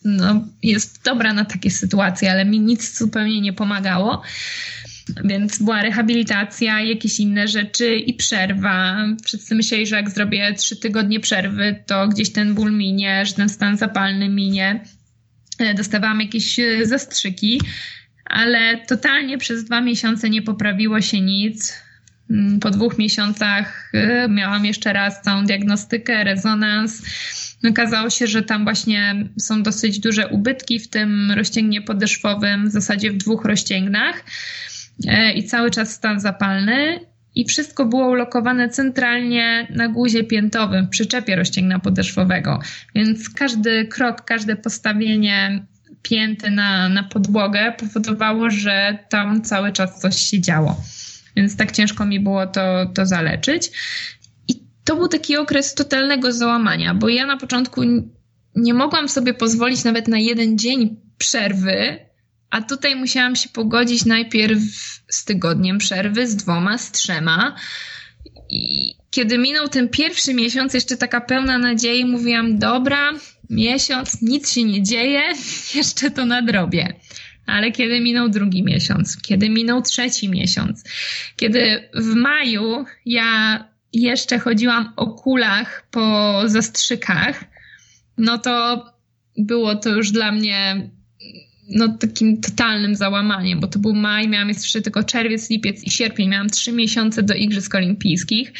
no, jest dobra na takie sytuacje, ale mi nic zupełnie nie pomagało. Więc była rehabilitacja, jakieś inne rzeczy i przerwa. Wszyscy myśleli, że jak zrobię trzy tygodnie przerwy, to gdzieś ten ból minie, że ten stan zapalny minie. E, dostawałam jakieś e, zastrzyki, ale totalnie przez dwa miesiące nie poprawiło się nic. Mm, po dwóch miesiącach e, miałam jeszcze raz całą diagnostykę, rezonans. Okazało się, że tam właśnie są dosyć duże ubytki w tym rozcięgnie podeszwowym, w zasadzie w dwóch rozcięgnach. E, i cały czas stan zapalny. I wszystko było ulokowane centralnie na guzie piętowym, w przyczepie rozcięgna podeszwowego. Więc każdy krok, każde postawienie pięty na, na podłogę powodowało, że tam cały czas coś się działo. Więc tak ciężko mi było to, to zaleczyć. I to był taki okres totalnego załamania, bo ja na początku nie mogłam sobie pozwolić nawet na jeden dzień przerwy, a tutaj musiałam się pogodzić najpierw z tygodniem przerwy, z dwoma, z trzema. I kiedy minął ten pierwszy miesiąc, jeszcze taka pełna nadziei, mówiłam: Dobra, miesiąc, nic się nie dzieje, jeszcze to nadrobię. Ale kiedy minął drugi miesiąc, kiedy minął trzeci miesiąc, kiedy w maju ja jeszcze chodziłam o kulach po zastrzykach, no to było to już dla mnie no, takim totalnym załamaniem, bo to był maj, miałam jeszcze tylko czerwiec, lipiec i sierpień, miałam trzy miesiące do Igrzysk Olimpijskich,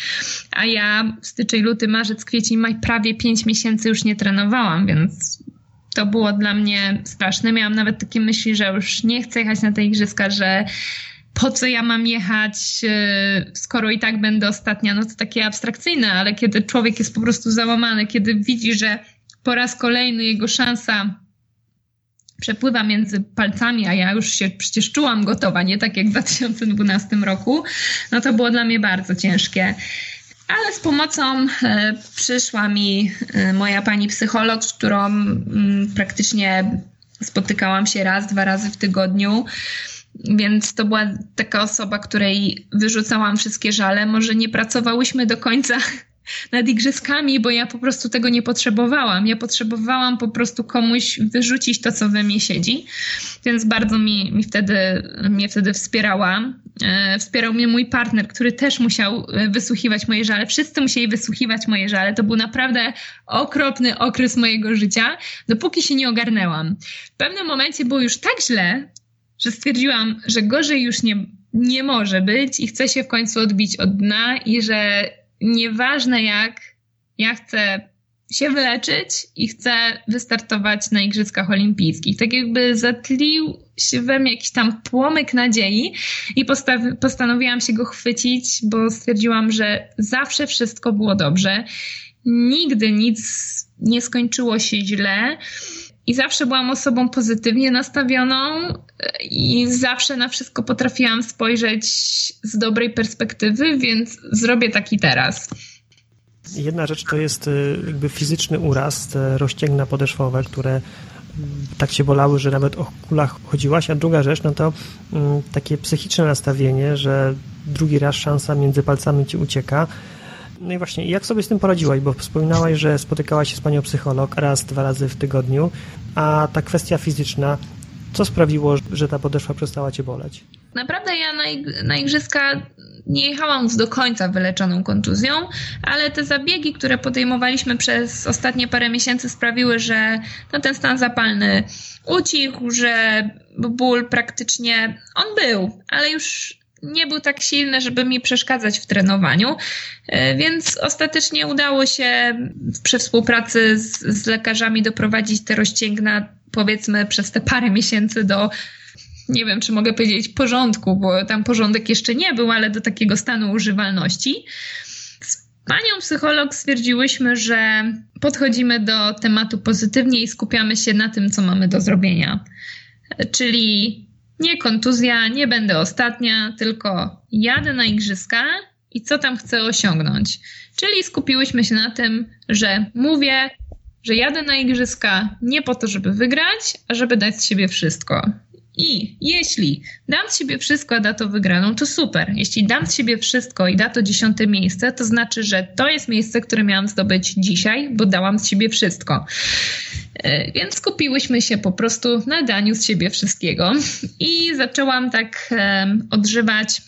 a ja styczeń, luty, marzec, kwiecień, maj prawie pięć miesięcy już nie trenowałam, więc to było dla mnie straszne. Miałam nawet takie myśli, że już nie chcę jechać na te Igrzyska, że po co ja mam jechać, e, skoro i tak będę ostatnia, no to takie abstrakcyjne, ale kiedy człowiek jest po prostu załamany, kiedy widzi, że po raz kolejny jego szansa przepływa między palcami, a ja już się przecież czułam gotowa, nie tak jak w 2012 roku, no to było dla mnie bardzo ciężkie. ale z pomocą e, przyszła mi e, moja pani psycholog, z którą mm, praktycznie spotykałam się raz, dwa razy w tygodniu. Więc to była taka osoba, której wyrzucałam wszystkie żale. Może nie pracowałyśmy do końca nad igrzyskami, bo ja po prostu tego nie potrzebowałam. Ja potrzebowałam po prostu komuś wyrzucić to, co we mnie siedzi, więc bardzo mi, mi wtedy, mnie wtedy wspierała. E, wspierał mnie mój partner, który też musiał e, wysłuchiwać moje żale. Wszyscy musieli wysłuchiwać moje żale. To był naprawdę okropny okres mojego życia, dopóki się nie ogarnęłam. W pewnym momencie było już tak źle, że stwierdziłam, że gorzej już nie, nie może być i chcę się w końcu odbić od dna i że nieważne jak, ja chcę się wyleczyć i chcę wystartować na Igrzyskach Olimpijskich. Tak jakby zatlił się we mnie jakiś tam płomyk nadziei i postanowiłam się go chwycić, bo stwierdziłam, że zawsze wszystko było dobrze. Nigdy nic nie skończyło się źle. I zawsze byłam osobą pozytywnie nastawioną i zawsze na wszystko potrafiłam spojrzeć z dobrej perspektywy, więc zrobię taki teraz. Jedna rzecz to jest y, jakby fizyczny uraz, te rozcięgna podeszwowe, które tak się bolały, że nawet o kulach chodziłaś, a druga rzecz, no to mm, takie psychiczne nastawienie, że drugi raz szansa między palcami ci ucieka. No i właśnie, jak sobie z tym poradziłaś? Bo wspominałaś, że spotykałaś się z panią psycholog raz, dwa razy w tygodniu, a ta kwestia fizyczna, co sprawiło, że ta podeszwa przestała cię boleć? Naprawdę ja na, na igrzyska nie jechałam do końca wyleczoną kontuzją, ale te zabiegi, które podejmowaliśmy przez ostatnie parę miesięcy sprawiły, że no, ten stan zapalny ucichł, że ból praktycznie on był, ale już nie był tak silny, żeby mi przeszkadzać w trenowaniu, e, więc ostatecznie udało się przy współpracy z, z lekarzami doprowadzić te rozcięgna, powiedzmy, przez te parę miesięcy do nie wiem, czy mogę powiedzieć porządku, bo tam porządek jeszcze nie był, ale do takiego stanu używalności. Z panią psycholog stwierdziłyśmy, że podchodzimy do tematu pozytywnie i skupiamy się na tym, co mamy do zrobienia. Czyli nie kontuzja, nie będę ostatnia, tylko jadę na igrzyska i co tam chcę osiągnąć. Czyli skupiłyśmy się na tym, że mówię, że jadę na igrzyska nie po to, żeby wygrać, a żeby dać z siebie wszystko. I jeśli dam z siebie wszystko, a da to wygraną, to super. Jeśli dam z siebie wszystko i da to dziesiąte miejsce, to znaczy, że to jest miejsce, które miałam zdobyć dzisiaj, bo dałam z siebie wszystko. E, więc skupiłyśmy się po prostu na daniu z siebie wszystkiego i zaczęłam tak odżywać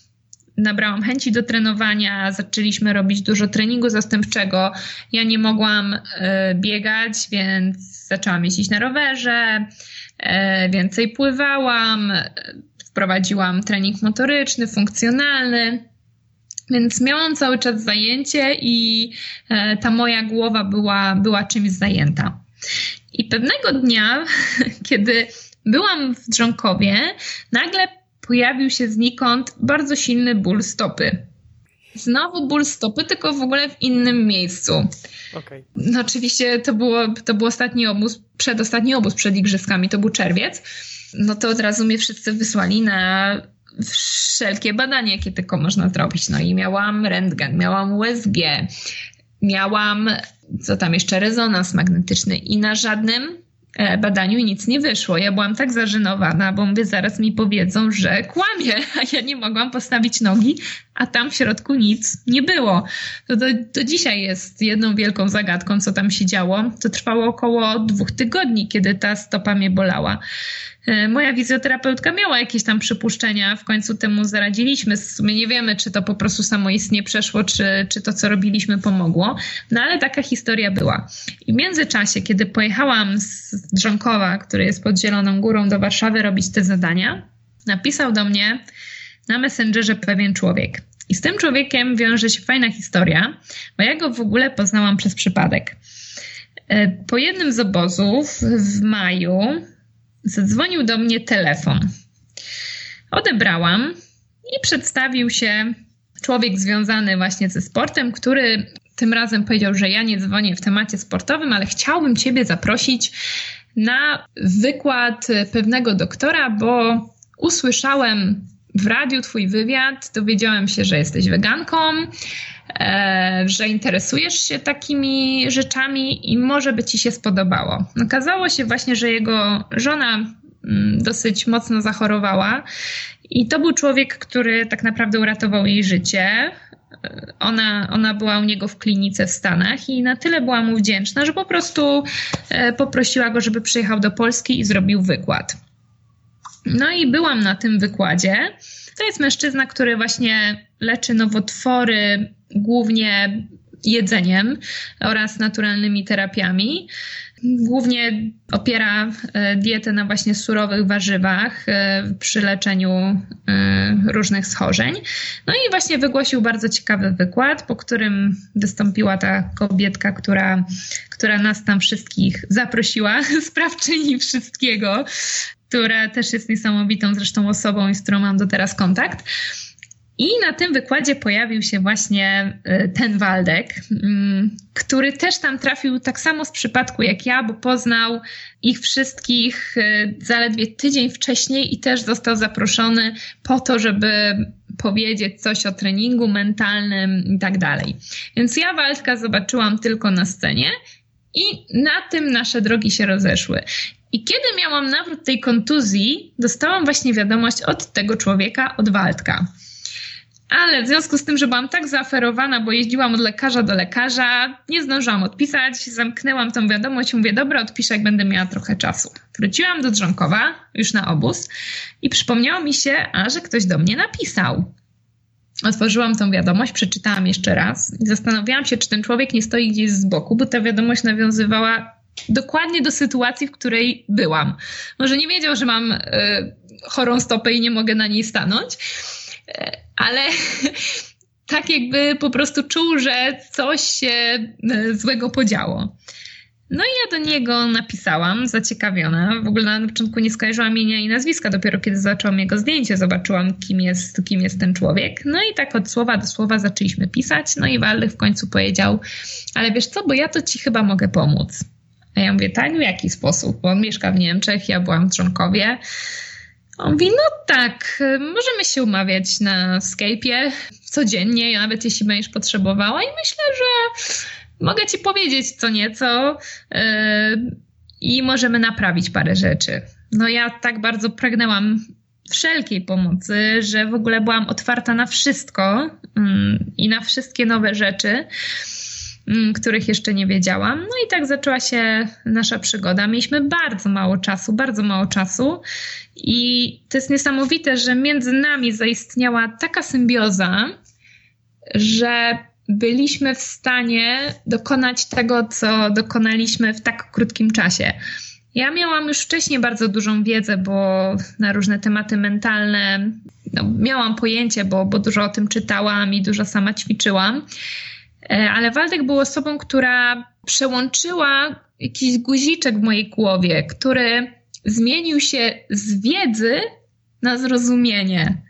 nabrałam chęci do trenowania, zaczęliśmy robić dużo treningu zastępczego. Ja nie mogłam e, biegać, więc zaczęłam jeździć na rowerze, więcej pływałam, wprowadziłam trening motoryczny, funkcjonalny. Więc miałam cały czas zajęcie i ta moja głowa była, była czymś zajęta. I pewnego dnia, kiedy byłam w Drzonkowie, nagle pojawił się znikąd bardzo silny ból stopy. Znowu ból stopy, tylko w ogóle w innym miejscu. Okay. No oczywiście to było, to był ostatni obóz, przedostatni obóz przed igrzyskami, to był czerwiec. No to od razu mnie wszyscy wysłali na wszelkie badania, jakie tylko można zrobić. No i miałam rentgen, miałam USG, miałam, co tam jeszcze, rezonans magnetyczny i na żadnym e, badaniu nic nie wyszło. Ja byłam tak zażenowana, bo mówię, zaraz mi powiedzą, że kłamie, a ja nie mogłam postawić nogi, a tam w środku nic nie było. To do, do dzisiaj jest jedną wielką zagadką, co tam się działo. To trwało około dwóch tygodni, kiedy ta stopa mnie bolała. E, moja fizjoterapeutka miała jakieś tam przypuszczenia, w końcu temu zaradziliśmy. Sumie nie wiemy, czy to po prostu samoistnie przeszło, czy, czy to, co robiliśmy, pomogło. No ale taka historia była. I w międzyczasie, kiedy pojechałam z Drzonkowa, który jest pod Zieloną Górą, do Warszawy robić te zadania, napisał do mnie na Messengerze pewien człowiek. I z tym człowiekiem wiąże się fajna historia, bo ja go w ogóle poznałam przez przypadek. E, po jednym z obozów w maju zadzwonił do mnie telefon. Odebrałam i przedstawił się człowiek związany właśnie ze sportem, który tym razem powiedział, że ja nie dzwonię w temacie sportowym, ale chciałbym Ciebie zaprosić na wykład pewnego doktora, bo usłyszałem w radiu Twój wywiad, dowiedziałem się, że jesteś weganką e, że interesujesz się takimi rzeczami i może by ci się spodobało. Okazało się właśnie, że jego żona mm, dosyć mocno zachorowała i to był człowiek, który tak naprawdę uratował jej życie. Ona, ona była u niego w klinice w Stanach i na tyle była mu wdzięczna, że po prostu e, poprosiła go, żeby przyjechał do Polski i zrobił wykład. No i byłam na tym wykładzie. To jest mężczyzna, który właśnie leczy nowotwory głównie jedzeniem oraz naturalnymi terapiami. Głównie opiera e, dietę na właśnie surowych warzywach e, przy leczeniu e, różnych schorzeń. No i właśnie wygłosił bardzo ciekawy wykład, po którym wystąpiła ta kobietka, która, która nas tam wszystkich zaprosiła, sprawczyni wszystkiego, która też jest niesamowitą zresztą osobą, z którą mam do teraz kontakt. I na tym wykładzie pojawił się właśnie y, ten Waldek, mm, który też tam trafił tak samo z przypadku jak ja, bo poznał ich wszystkich y, zaledwie tydzień wcześniej i też został zaproszony po to, żeby powiedzieć coś o treningu mentalnym i tak dalej. Więc ja Waldka zobaczyłam tylko na scenie i na tym nasze drogi się rozeszły. I kiedy miałam nawrót tej kontuzji, dostałam właśnie wiadomość od tego człowieka, od Waldka. Ale w związku z tym, że byłam tak zaaferowana, bo jeździłam od lekarza do lekarza, nie zdążyłam odpisać, zamknęłam tą wiadomość i mówię, dobra, odpiszę, jak będę miała trochę czasu. Wróciłam do Drzonkowa, już na obóz i przypomniało mi się, a że ktoś do mnie napisał. Otworzyłam tą wiadomość, przeczytałam jeszcze raz i zastanawiałam się, czy ten człowiek nie stoi gdzieś z boku, bo ta wiadomość nawiązywała dokładnie do sytuacji, w której byłam. Może nie wiedział, że mam y, chorą stopę i nie mogę na niej stanąć, ale tak jakby po prostu czuł, że coś się e, złego podziało. No i ja do niego napisałam, zaciekawiona. W ogóle na początku nie skojarzyłam imienia i nazwiska, dopiero kiedy zobaczyłam jego zdjęcie, zobaczyłam, kim jest, kim jest ten człowiek. No i tak od słowa do słowa zaczęliśmy pisać. No i Waldek w końcu powiedział, ale wiesz co, bo ja to ci chyba mogę pomóc. A ja mówię, tak, w jaki sposób? Bo on mieszka w Niemczech, ja byłam w Członkowie. On mówi, no tak, możemy się umawiać na Skype'ie codziennie, nawet jeśli będziesz potrzebowała i myślę, że mogę ci powiedzieć co nieco yy, i możemy naprawić parę rzeczy. No ja tak bardzo pragnęłam wszelkiej pomocy, że w ogóle byłam otwarta na wszystko yy, i na wszystkie nowe rzeczy. Mm, których jeszcze nie wiedziałam. No i tak zaczęła się nasza przygoda. Mieliśmy bardzo mało czasu, bardzo mało czasu i to jest niesamowite, że między nami zaistniała taka symbioza, że byliśmy w stanie dokonać tego, co dokonaliśmy w tak krótkim czasie. Ja miałam już wcześniej bardzo dużą wiedzę, bo na różne tematy mentalne no, miałam pojęcie, bo, bo dużo o tym czytałam i dużo sama ćwiczyłam. E, ale Waldek był osobą, która przełączyła jakiś guziczek w mojej głowie, który zmienił się z wiedzy na zrozumienie.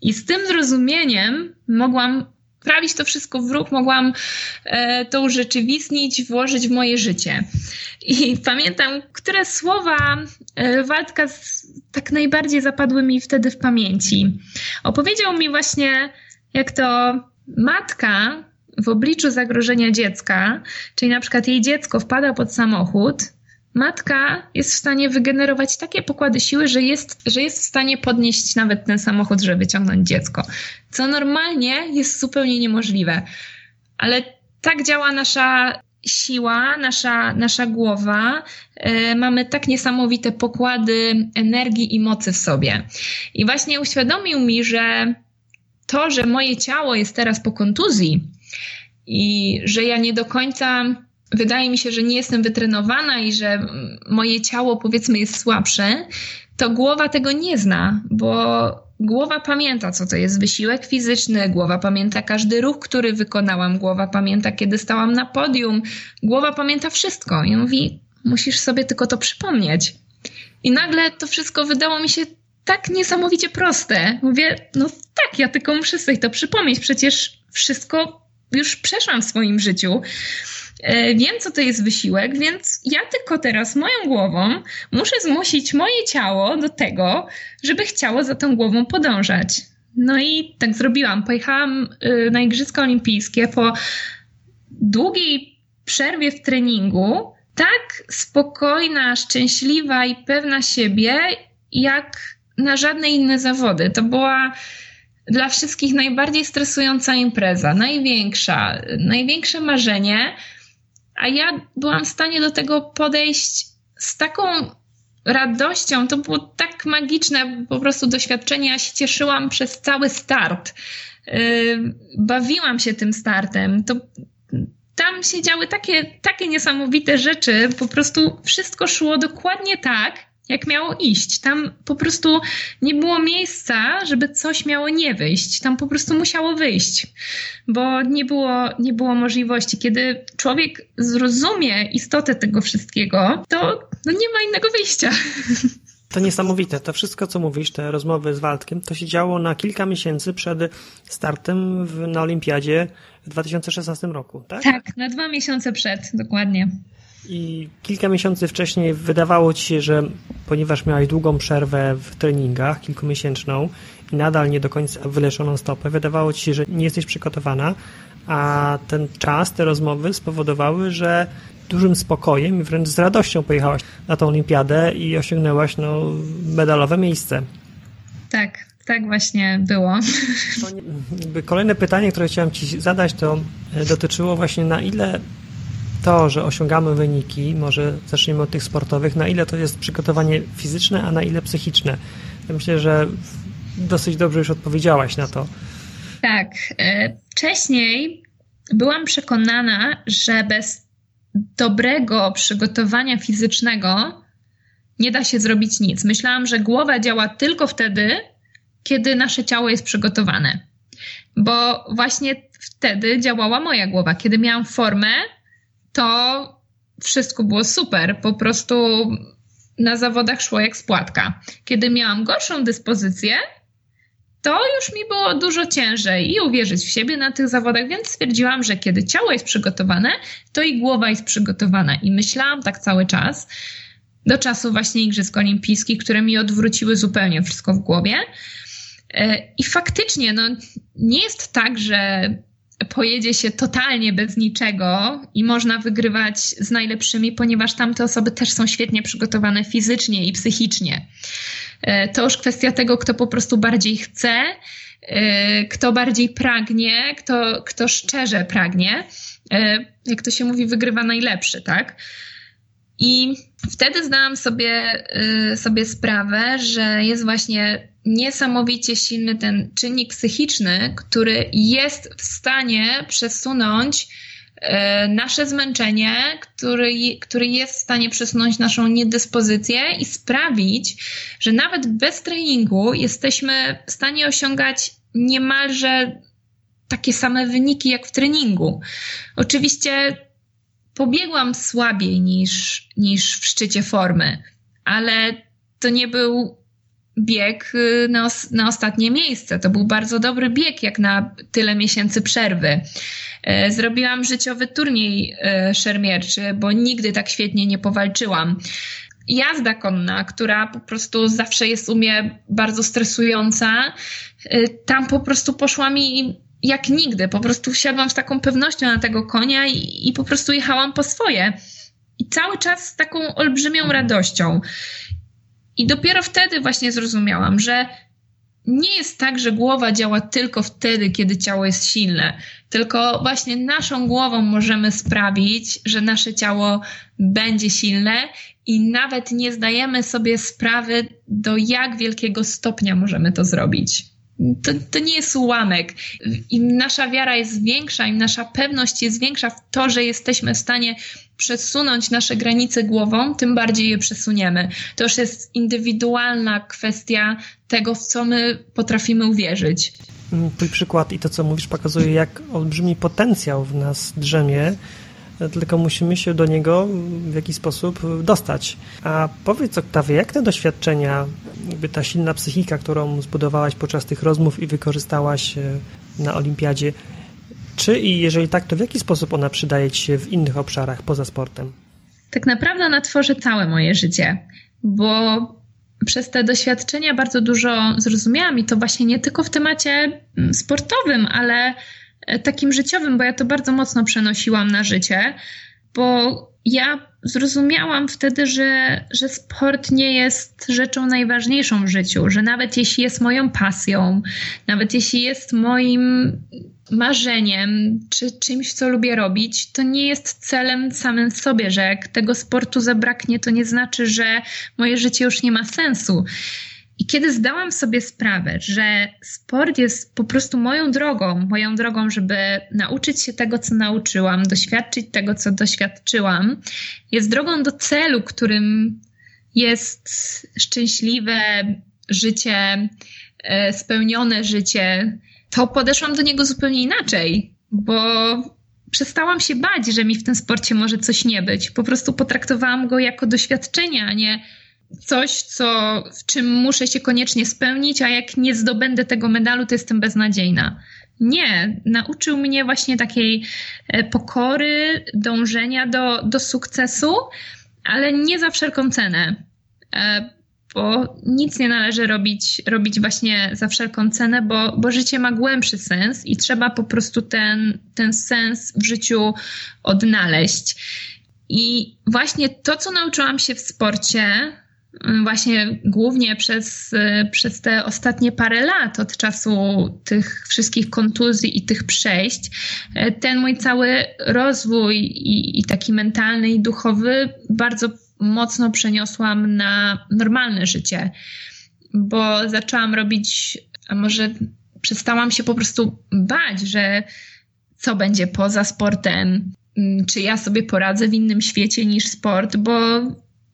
I z tym zrozumieniem mogłam prawić to wszystko w ruch, mogłam e, to urzeczywistnić, włożyć w moje życie. I pamiętam, które słowa e, Waldka z, tak najbardziej zapadły mi wtedy w pamięci. Opowiedział mi właśnie, jak to matka w obliczu zagrożenia dziecka, czyli na przykład jej dziecko wpada pod samochód, matka jest w stanie wygenerować takie pokłady siły, że jest, że jest w stanie podnieść nawet ten samochód, żeby wyciągnąć dziecko. Co normalnie jest zupełnie niemożliwe. Ale tak działa nasza siła, nasza, nasza głowa. Yy, mamy tak niesamowite pokłady energii i mocy w sobie. I właśnie uświadomił mi, że to, że moje ciało jest teraz po kontuzji, i że ja nie do końca, wydaje mi się, że nie jestem wytrenowana i że moje ciało powiedzmy jest słabsze, to głowa tego nie zna, bo głowa pamięta, co to jest wysiłek fizyczny, głowa pamięta każdy ruch, który wykonałam, głowa pamięta, kiedy stałam na podium, głowa pamięta wszystko i mówi, musisz sobie tylko to przypomnieć. I nagle to wszystko wydało mi się tak niesamowicie proste. Mówię, no tak, ja tylko muszę sobie to przypomnieć, przecież wszystko już przeszłam w swoim życiu. E, wiem, co to jest wysiłek, więc ja tylko teraz moją głową muszę zmusić moje ciało do tego, żeby chciało za tą głową podążać. No i tak zrobiłam. Pojechałam y, na Igrzyska Olimpijskie po długiej przerwie w treningu. Tak spokojna, szczęśliwa i pewna siebie, jak na żadne inne zawody. To była dla wszystkich najbardziej stresująca impreza, największa, największe marzenie, a ja byłam w stanie do tego podejść z taką radością. To było tak magiczne po prostu doświadczenie. Ja się cieszyłam przez cały start. Yy, bawiłam się tym startem. To, tam się działy takie, takie niesamowite rzeczy. Po prostu wszystko szło dokładnie tak, jak miało iść. Tam po prostu nie było miejsca, żeby coś miało nie wyjść. Tam po prostu musiało wyjść, bo nie było, nie było możliwości. Kiedy człowiek zrozumie istotę tego wszystkiego, to no nie ma innego wyjścia. To niesamowite. To wszystko, co mówisz, te rozmowy z Waldkiem, to się działo na kilka miesięcy przed startem w, na Olimpiadzie w 2016 roku, tak? Tak, na dwa miesiące przed, dokładnie. I kilka miesięcy wcześniej wydawało ci się, że ponieważ miałeś długą przerwę w treningach, kilkumiesięczną i nadal nie do końca wyleczoną stopę, wydawało ci się, że nie jesteś przygotowana, a ten czas, te rozmowy spowodowały, że dużym spokojem i wręcz z radością pojechałaś na tą olimpiadę i osiągnęłaś no, medalowe miejsce. Tak, tak właśnie było. kolejne pytanie, które chciałem Ci zadać, to e, dotyczyło właśnie na ile to, że osiągamy wyniki, może zaczniemy od tych sportowych, na ile to jest przygotowanie fizyczne, a na ile psychiczne. Ja myślę, że dosyć dobrze już odpowiedziałaś na to. Tak. E, wcześniej byłam przekonana, że bez dobrego przygotowania fizycznego nie da się zrobić nic. Myślałam, że głowa działa tylko wtedy, kiedy nasze ciało jest przygotowane. Bo właśnie wtedy działała moja głowa. Kiedy miałam formę, to wszystko było super. Po prostu na zawodach szło jak spłatka. Kiedy miałam gorszą dyspozycję, to już mi było dużo ciężej i uwierzyć w siebie na tych zawodach, więc stwierdziłam, że kiedy ciało jest przygotowane, to i głowa jest przygotowana. I myślałam tak cały czas, do czasu właśnie Igrzysk Olimpijskich, które mi odwróciły zupełnie wszystko w głowie. E, I faktycznie, no, nie jest tak, że pojedzie się totalnie bez niczego i można wygrywać z najlepszymi, ponieważ tamte osoby też są świetnie przygotowane fizycznie i psychicznie. E, to już kwestia tego, kto po prostu bardziej chce, e, kto bardziej pragnie, kto, kto szczerze pragnie. E, jak to się mówi, wygrywa najlepszy, tak? I wtedy zdałam sobie, sobie sprawę, że jest właśnie niesamowicie silny ten czynnik psychiczny, który jest w stanie przesunąć e, nasze zmęczenie, który, który jest w stanie przesunąć naszą niedyspozycję i sprawić, że nawet bez treningu jesteśmy w stanie osiągać niemalże takie same wyniki jak w treningu. Oczywiście pobiegłam słabiej niż, niż w szczycie formy, ale to nie był bieg y, na, na ostatnie miejsce. To był bardzo dobry bieg, jak na tyle miesięcy przerwy. E, zrobiłam życiowy turniej e, szermierczy, bo nigdy tak świetnie nie powalczyłam. Jazda konna, która po prostu zawsze jest u mnie bardzo stresująca, e, tam po prostu poszła mi jak nigdy. Po prostu wsiadłam z taką pewnością na tego konia i, i po prostu jechałam po swoje. I cały czas z taką olbrzymią radością. I dopiero wtedy właśnie zrozumiałam, że nie jest tak, że głowa działa tylko wtedy, kiedy ciało jest silne, tylko właśnie naszą głową możemy sprawić, że nasze ciało będzie silne i nawet nie zdajemy sobie sprawy, do jak wielkiego stopnia możemy to zrobić. To, to nie jest ułamek. Im nasza wiara jest większa, im nasza pewność jest większa w to, że jesteśmy w stanie przesunąć nasze granice głową, tym bardziej je przesuniemy. To już jest indywidualna kwestia tego, w co my potrafimy uwierzyć. Twój przykład i to, co mówisz, pokazuje, jak olbrzymi potencjał w nas drzemie, tylko musimy się do niego w jakiś sposób dostać. A powiedz, Oktawie, jak te doświadczenia, jakby ta silna psychika, którą zbudowałaś podczas tych rozmów i wykorzystałaś e, na olimpiadzie, czy i jeżeli tak, to w jaki sposób ona przydaje Ci się w innych obszarach poza sportem? Tak naprawdę ona tworzy całe moje życie, bo przez te doświadczenia bardzo dużo zrozumiałam i to właśnie nie tylko w temacie mm, sportowym, ale e, takim życiowym, bo ja to bardzo mocno przenosiłam na życie, bo ja zrozumiałam wtedy, że, że sport nie jest rzeczą najważniejszą w życiu, że nawet jeśli jest moją pasją, nawet jeśli jest moim marzeniem, czy czymś, co lubię robić, to nie jest celem samym sobie, że jak tego sportu zabraknie, to nie znaczy, że moje życie już nie ma sensu. I kiedy zdałam sobie sprawę, że sport jest po prostu moją drogą, moją drogą, żeby nauczyć się tego, co nauczyłam, doświadczyć tego, co doświadczyłam, jest drogą do celu, którym jest szczęśliwe życie, e, spełnione życie, to podeszłam do niego zupełnie inaczej, bo przestałam się bać, że mi w tym sporcie może coś nie być. Po prostu potraktowałam go jako doświadczenie, a nie coś, co, w czym muszę się koniecznie spełnić, a jak nie zdobędę tego medalu, to jestem beznadziejna. Nie, nauczył mnie właśnie takiej e, pokory, dążenia do, do sukcesu, ale nie za wszelką cenę. E, bo nic nie należy robić, robić właśnie za wszelką cenę, bo, bo życie ma głębszy sens i trzeba po prostu ten, ten sens w życiu odnaleźć. I właśnie to, co nauczyłam się w sporcie, właśnie głównie przez, przez te ostatnie parę lat od czasu tych wszystkich kontuzji i tych przejść, ten mój cały rozwój i, i taki mentalny i duchowy bardzo mocno przeniosłam na normalne życie, bo zaczęłam robić, a może przestałam się po prostu bać, że co będzie poza sportem, mm, czy ja sobie poradzę w innym świecie niż sport, bo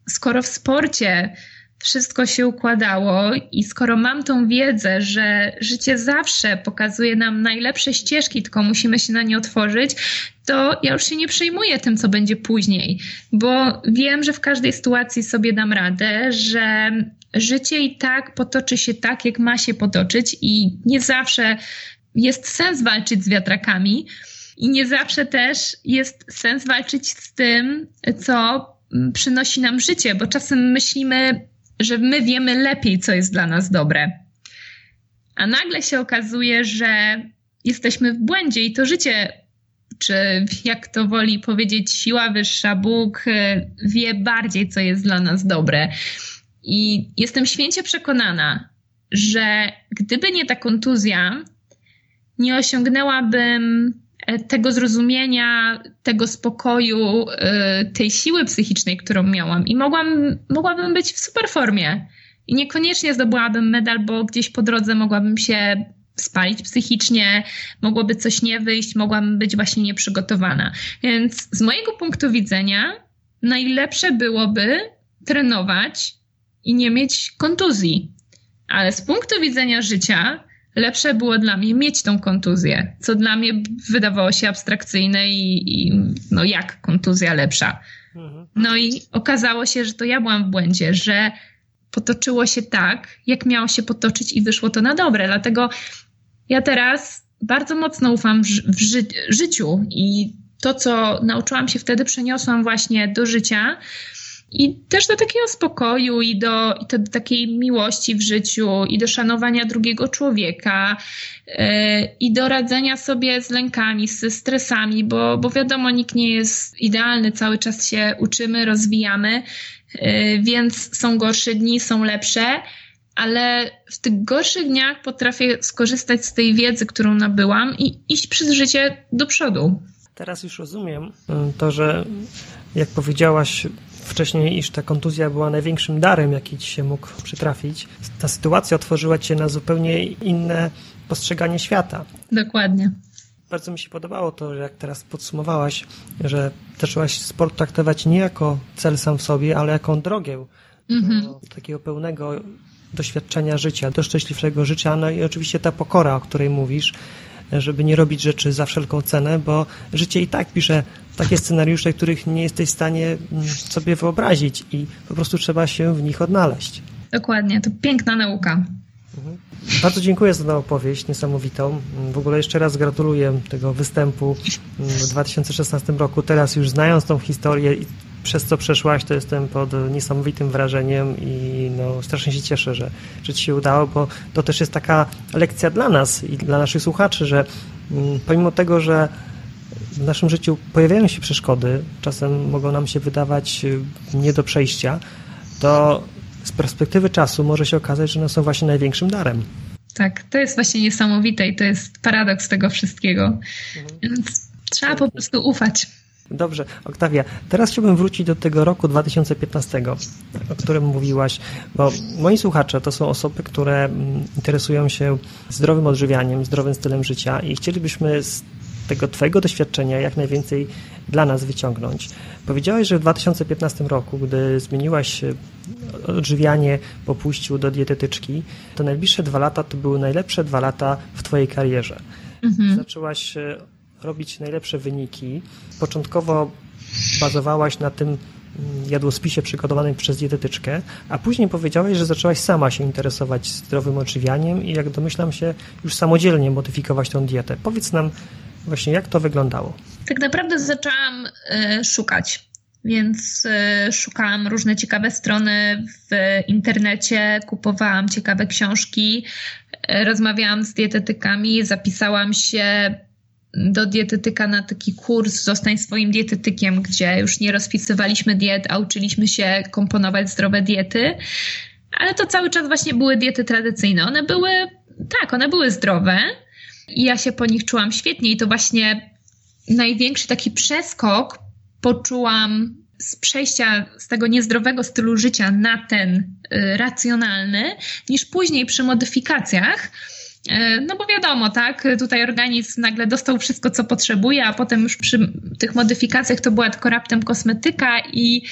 skoro w sporcie wszystko się układało i skoro mam tą wiedzę, że życie zawsze pokazuje nam najlepsze ścieżki, tylko musimy się na nie otworzyć, to ja już się nie przejmuję tym, co będzie później, bo wiem, że w każdej sytuacji sobie dam radę, że życie i tak potoczy się tak, jak ma się potoczyć i nie zawsze jest sens walczyć z wiatrakami i nie zawsze też jest sens walczyć z tym, co przynosi nam życie, bo czasem myślimy, że my wiemy lepiej, co jest dla nas dobre. A nagle się okazuje, że jesteśmy w błędzie i to życie, czy jak to woli powiedzieć, siła wyższa, Bóg y, wie bardziej, co jest dla nas dobre. I jestem święcie przekonana, że gdyby nie ta kontuzja, nie osiągnęłabym tego zrozumienia, tego spokoju, y, tej siły psychicznej, którą miałam. I mogłam, mogłabym być w super formie. I niekoniecznie zdobyłabym medal, bo gdzieś po drodze mogłabym się spalić psychicznie, mogłoby coś nie wyjść, mogłabym być właśnie nieprzygotowana. Więc z mojego punktu widzenia najlepsze byłoby trenować i nie mieć kontuzji. Ale z punktu widzenia życia lepsze było dla mnie mieć tą kontuzję, co dla mnie wydawało się abstrakcyjne i, i no jak kontuzja lepsza. Mhm. No i okazało się, że to ja byłam w błędzie, że potoczyło się tak, jak miało się potoczyć i wyszło to na dobre. Dlatego ja teraz bardzo mocno ufam w, w ży życiu i to, co nauczyłam się wtedy, przeniosłam właśnie do życia i też do takiego spokoju i do, i do takiej miłości w życiu i do szanowania drugiego człowieka yy, i do radzenia sobie z lękami, ze stresami, bo, bo wiadomo, nikt nie jest idealny, cały czas się uczymy, rozwijamy, yy, więc są gorsze dni, są lepsze, ale w tych gorszych dniach potrafię skorzystać z tej wiedzy, którą nabyłam i iść przez życie do przodu. Teraz już rozumiem to, że jak powiedziałaś, wcześniej, iż ta kontuzja była największym darem, jaki ci się mógł przytrafić. Ta sytuacja otworzyła cię na zupełnie inne postrzeganie świata. Dokładnie. Bardzo mi się podobało to, jak teraz podsumowałaś, że zaczęłaś sport traktować nie jako cel sam w sobie, ale jako drogę mhm. do takiego pełnego doświadczenia życia, do szczęśliwego życia, no i oczywiście ta pokora, o której mówisz, żeby nie robić rzeczy za wszelką cenę, bo życie i tak pisze takie scenariusze, których nie jesteś w stanie mm, sobie wyobrazić i po prostu trzeba się w nich odnaleźć. Dokładnie, to piękna nauka. Mhm. Bardzo dziękuję za tę opowieść niesamowitą. W ogóle jeszcze raz gratuluję tego występu w 2016 roku. Teraz już znając tą historię i przez co przeszłaś, to jestem pod niesamowitym wrażeniem i no, strasznie się cieszę, że, że ci się udało, bo to też jest taka lekcja dla nas i dla naszych słuchaczy, że mm, pomimo tego, że w naszym życiu pojawiają się przeszkody, czasem mogą nam się wydawać y, nie do przejścia, to z perspektywy czasu może się okazać, że one są właśnie największym darem. Tak, to jest właśnie niesamowite i to jest paradoks tego wszystkiego. Mhm. Więc trzeba po prostu ufać. Dobrze, Oktawia, teraz chciałbym wrócić do tego roku 2015, o którym mówiłaś, bo moi słuchacze to są osoby, które mm, interesują się zdrowym odżywianiem, zdrowym stylem życia i chcielibyśmy z tego Twojego doświadczenia jak najwięcej dla nas wyciągnąć. Powiedziałeś, że w 2015 roku, gdy zmieniłaś odżywianie po pójściu do dietetyczki, to najbliższe dwa lata to były najlepsze dwa lata w Twojej karierze. Mhm. Zaczęłaś robić najlepsze wyniki. Początkowo bazowałaś na tym mm, jadłospisie przygotowanym przez dietetyczkę, a później powiedziałaś, że zaczęłaś sama się interesować zdrowym odżywianiem i jak domyślam się, już samodzielnie modyfikować tą dietę. Powiedz nam właśnie, jak to wyglądało. Tak naprawdę zaczęłam y, szukać. Więc y, szukałam różne ciekawe strony w internecie, kupowałam ciekawe książki, y, rozmawiałam z dietetykami, zapisałam się do dietetyka na taki kurs Zostań swoim dietetykiem, gdzie już nie rozpisywaliśmy diet, a uczyliśmy się komponować zdrowe diety. Ale to cały czas właśnie były diety tradycyjne. One były, tak, one były zdrowe i ja się po nich czułam świetnie i to właśnie największy taki przeskok poczułam z przejścia z tego niezdrowego stylu życia na ten y, racjonalny, niż później przy modyfikacjach no bo wiadomo, tak, tutaj organizm nagle dostał wszystko, co potrzebuje, a potem już przy tych modyfikacjach to była tylko raptem kosmetyka i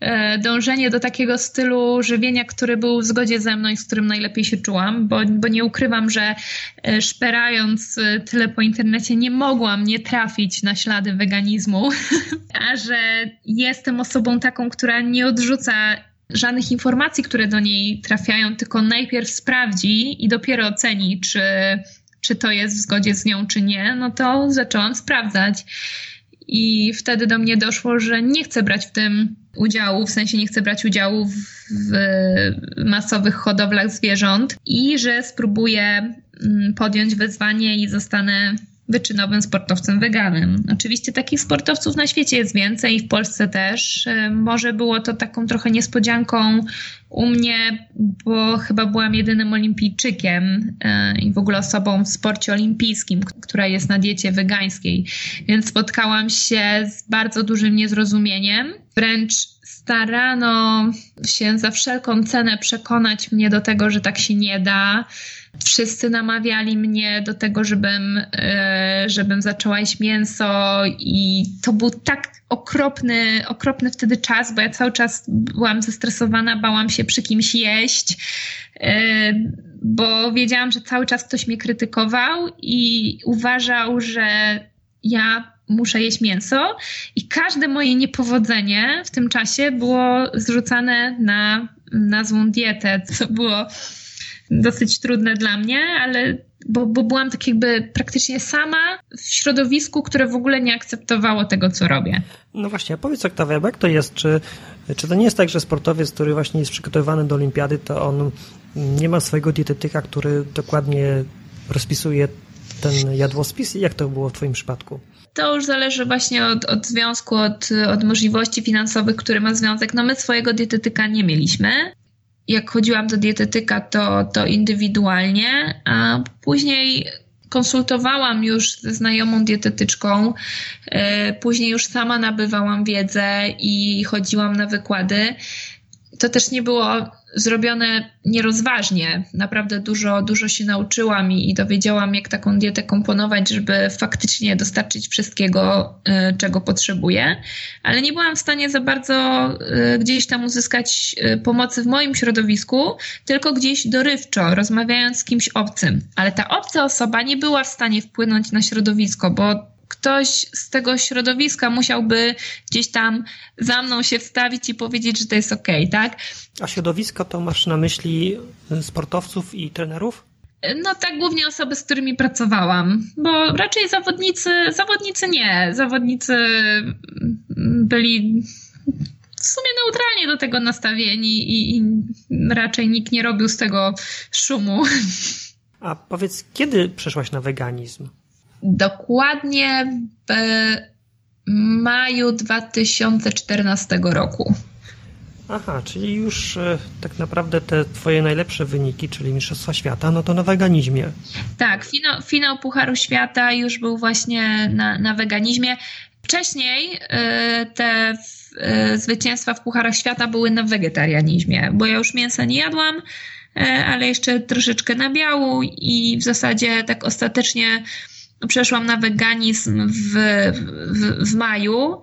e, dążenie do takiego stylu żywienia, który był w zgodzie ze mną i z którym najlepiej się czułam, bo, bo nie ukrywam, że e, szperając tyle po internecie nie mogłam nie trafić na ślady weganizmu, a że jestem osobą taką, która nie odrzuca żadnych informacji, które do niej trafiają, tylko najpierw sprawdzi i dopiero oceni, czy, czy to jest w zgodzie z nią, czy nie, no to zaczęłam sprawdzać. I wtedy do mnie doszło, że nie chcę brać w tym udziału, w sensie nie chcę brać udziału w, w masowych hodowlach zwierząt i że spróbuję mm, podjąć wyzwanie i zostanę wyczynowym sportowcem weganem. Oczywiście takich sportowców na świecie jest więcej i w Polsce też. E, może było to taką trochę niespodzianką u mnie, bo chyba byłam jedynym olimpijczykiem e, i w ogóle osobą w sporcie olimpijskim, która jest na diecie wegańskiej, więc spotkałam się z bardzo dużym niezrozumieniem. Wręcz starano się za wszelką cenę przekonać mnie do tego, że tak się nie da. Wszyscy namawiali mnie do tego, żebym, e, żebym zaczęła jeść mięso i to był tak okropny, okropny wtedy czas, bo ja cały czas byłam zestresowana, bałam się przy kimś jeść, e, bo wiedziałam, że cały czas ktoś mnie krytykował i uważał, że ja muszę jeść mięso i każde moje niepowodzenie w tym czasie było zrzucane na, na złą dietę, co było dosyć trudne dla mnie, ale bo, bo byłam tak jakby praktycznie sama w środowisku, które w ogóle nie akceptowało tego, co robię. No właśnie, a powiedz Oktawia, jak to jest? Czy, czy to nie jest tak, że sportowiec, który właśnie jest przygotowywany do olimpiady, to on nie ma swojego dietetyka, który dokładnie rozpisuje ten jadłospis? Jak to było w twoim przypadku? To już zależy właśnie od, od związku, od, od możliwości finansowych, który ma związek. No my swojego dietetyka nie mieliśmy jak chodziłam do dietetyka, to, to indywidualnie, a później konsultowałam już ze znajomą dietetyczką, e, później już sama nabywałam wiedzę i chodziłam na wykłady. To też nie było zrobione nierozważnie. Naprawdę dużo, dużo się nauczyłam i, dowiedziałam, jak taką dietę komponować, żeby faktycznie dostarczyć wszystkiego, y, czego potrzebuję. Ale nie byłam w stanie za bardzo y, gdzieś tam uzyskać y, pomocy w moim środowisku, tylko gdzieś dorywczo, rozmawiając z kimś obcym. Ale ta obca osoba nie była w stanie wpłynąć na środowisko, bo ktoś z tego środowiska musiałby gdzieś tam za mną się wstawić i powiedzieć, że to jest ok, tak? A środowisko to masz na myśli sportowców i trenerów? No tak, głównie osoby, z którymi pracowałam, bo raczej zawodnicy, zawodnicy nie. Zawodnicy byli w sumie neutralnie do tego nastawieni i, i raczej nikt nie robił z tego szumu. A powiedz, kiedy przeszłaś na weganizm? Dokładnie w maju 2014 roku. Aha, czyli już e, tak naprawdę te twoje najlepsze wyniki, czyli Mistrzostwa Świata, no to na weganizmie. Tak, finał, finał Pucharu Świata już był właśnie na, na weganizmie. Wcześniej e, te e, zwycięstwa w Pucharach Świata były na wegetarianizmie, bo ja już mięsa nie jadłam, ale jeszcze troszeczkę na biału i w zasadzie tak ostatecznie przeszłam na weganizm w, w, w maju.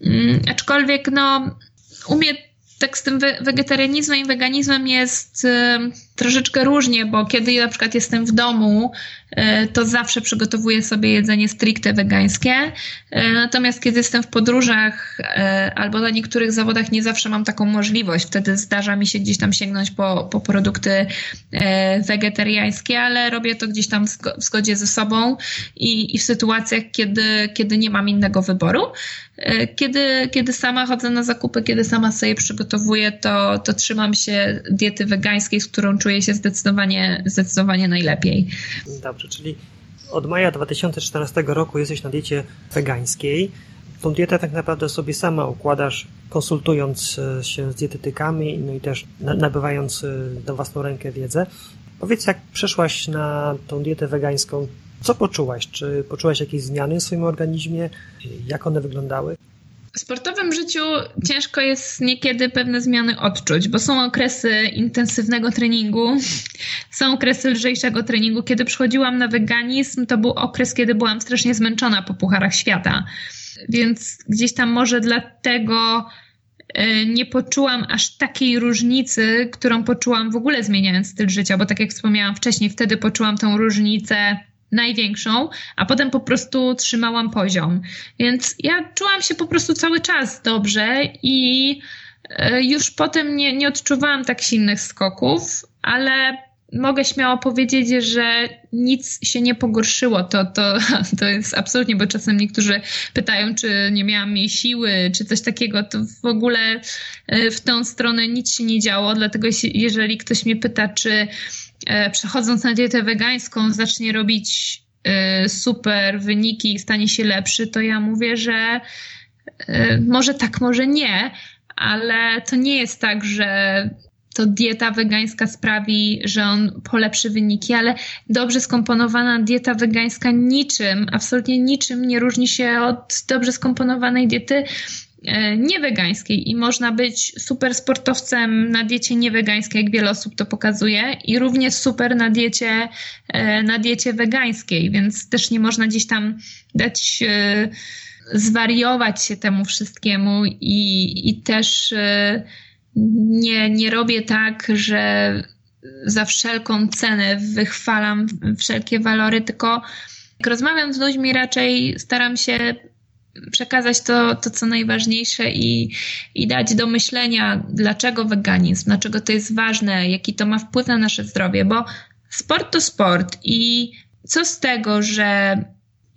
Mm, aczkolwiek no, u mnie tak z tym wegetarianizmem i weganizmem jest troszeczkę różnie, bo kiedy na przykład jestem w domu, e, to zawsze przygotowuję sobie jedzenie stricte wegańskie. E, natomiast kiedy jestem w podróżach e, albo na niektórych zawodach nie zawsze mam taką możliwość. Wtedy zdarza mi się gdzieś tam sięgnąć po, po produkty wegetariańskie, ale robię to gdzieś tam w zgodzie ze sobą i, i w sytuacjach, kiedy, kiedy nie mam innego wyboru. Kiedy, kiedy sama chodzę na zakupy, kiedy sama sobie przygotowuję, to, to trzymam się diety wegańskiej, z którą czuję się zdecydowanie, zdecydowanie najlepiej. Dobrze, czyli od maja 2014 roku jesteś na diecie wegańskiej. Tą dietę tak naprawdę sobie sama układasz, konsultując e, się z dietetykami, no i też nabywając e, na własną rękę wiedzę. Powiedz, jak przeszłaś na tą dietę wegańską, co poczułaś? Czy poczułaś jakieś zmiany w swoim organizmie? Jak one wyglądały? W sportowym życiu ciężko jest niekiedy pewne zmiany odczuć, bo są okresy intensywnego treningu, są okresy lżejszego treningu. Kiedy przychodziłam na weganizm, to był okres, kiedy byłam strasznie zmęczona po pucharach świata. Więc gdzieś tam może dlatego e, nie poczułam aż takiej różnicy, którą poczułam w ogóle zmieniając styl życia, bo tak jak wspomniałam wcześniej, wtedy poczułam tą różnicę największą, a potem po prostu trzymałam poziom. Więc ja czułam się po prostu cały czas dobrze i e, już potem nie, nie odczuwałam tak silnych skoków, ale mogę śmiało powiedzieć, że nic się nie pogorszyło. To, to, to jest absolutnie, bo czasem niektórzy pytają, czy nie miałam jej siły, czy coś takiego. To w ogóle e, w tą stronę nic się nie działo. Dlatego, jeżeli ktoś mnie pyta, czy przechodząc na dietę wegańską, zacznie robić e, super wyniki i stanie się lepszy, to ja mówię, że e, może tak, może nie, ale to nie jest tak, że to dieta wegańska sprawi, że on polepszy wyniki, ale dobrze skomponowana dieta wegańska niczym, absolutnie niczym nie różni się od dobrze skomponowanej diety E, niewegańskiej i można być super sportowcem na diecie niewegańskiej, jak wiele osób to pokazuje, i równie super na diecie, e, na diecie wegańskiej, więc też nie można gdzieś tam dać e, zwariować się temu wszystkiemu i, i też nie, nie robię tak, że za wszelką cenę wychwalam wszelkie walory, tylko jak rozmawiam z ludźmi, raczej staram się przekazać to, to co najważniejsze i, i dać do myślenia, dlaczego weganizm, dlaczego to jest ważne, jaki to ma wpływ na nasze zdrowie, bo sport to sport i co z tego, że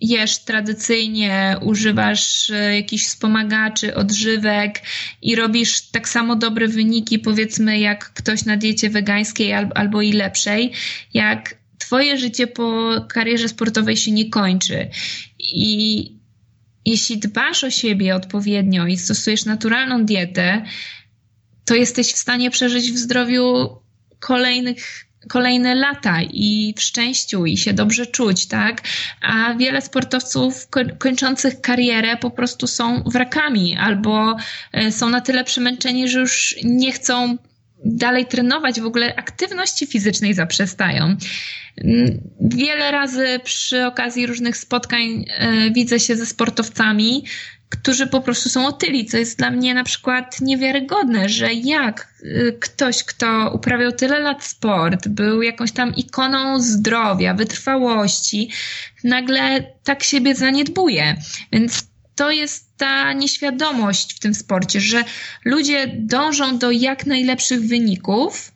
jesz tradycyjnie, używasz e, jakichś wspomagaczy, odżywek i robisz tak samo dobre wyniki, powiedzmy, jak ktoś na diecie wegańskiej albo i lepszej, jak Twoje życie po karierze sportowej się nie kończy. I jeśli dbasz o siebie odpowiednio i stosujesz naturalną dietę, to jesteś w stanie przeżyć w zdrowiu kolejnych kolejne lata i w szczęściu i się dobrze czuć, tak? A wiele sportowców kończących karierę po prostu są wrakami albo e, są na tyle przemęczeni, że już nie chcą dalej trenować, w ogóle aktywności fizycznej zaprzestają. Wiele razy przy okazji różnych spotkań e, widzę się ze sportowcami, którzy po prostu są otyli, co jest dla mnie na przykład niewiarygodne, że jak e, ktoś, kto uprawiał tyle lat sport, był jakąś tam ikoną zdrowia, wytrwałości, nagle tak siebie zaniedbuje. Więc to jest ta nieświadomość w tym sporcie, że ludzie dążą do jak najlepszych wyników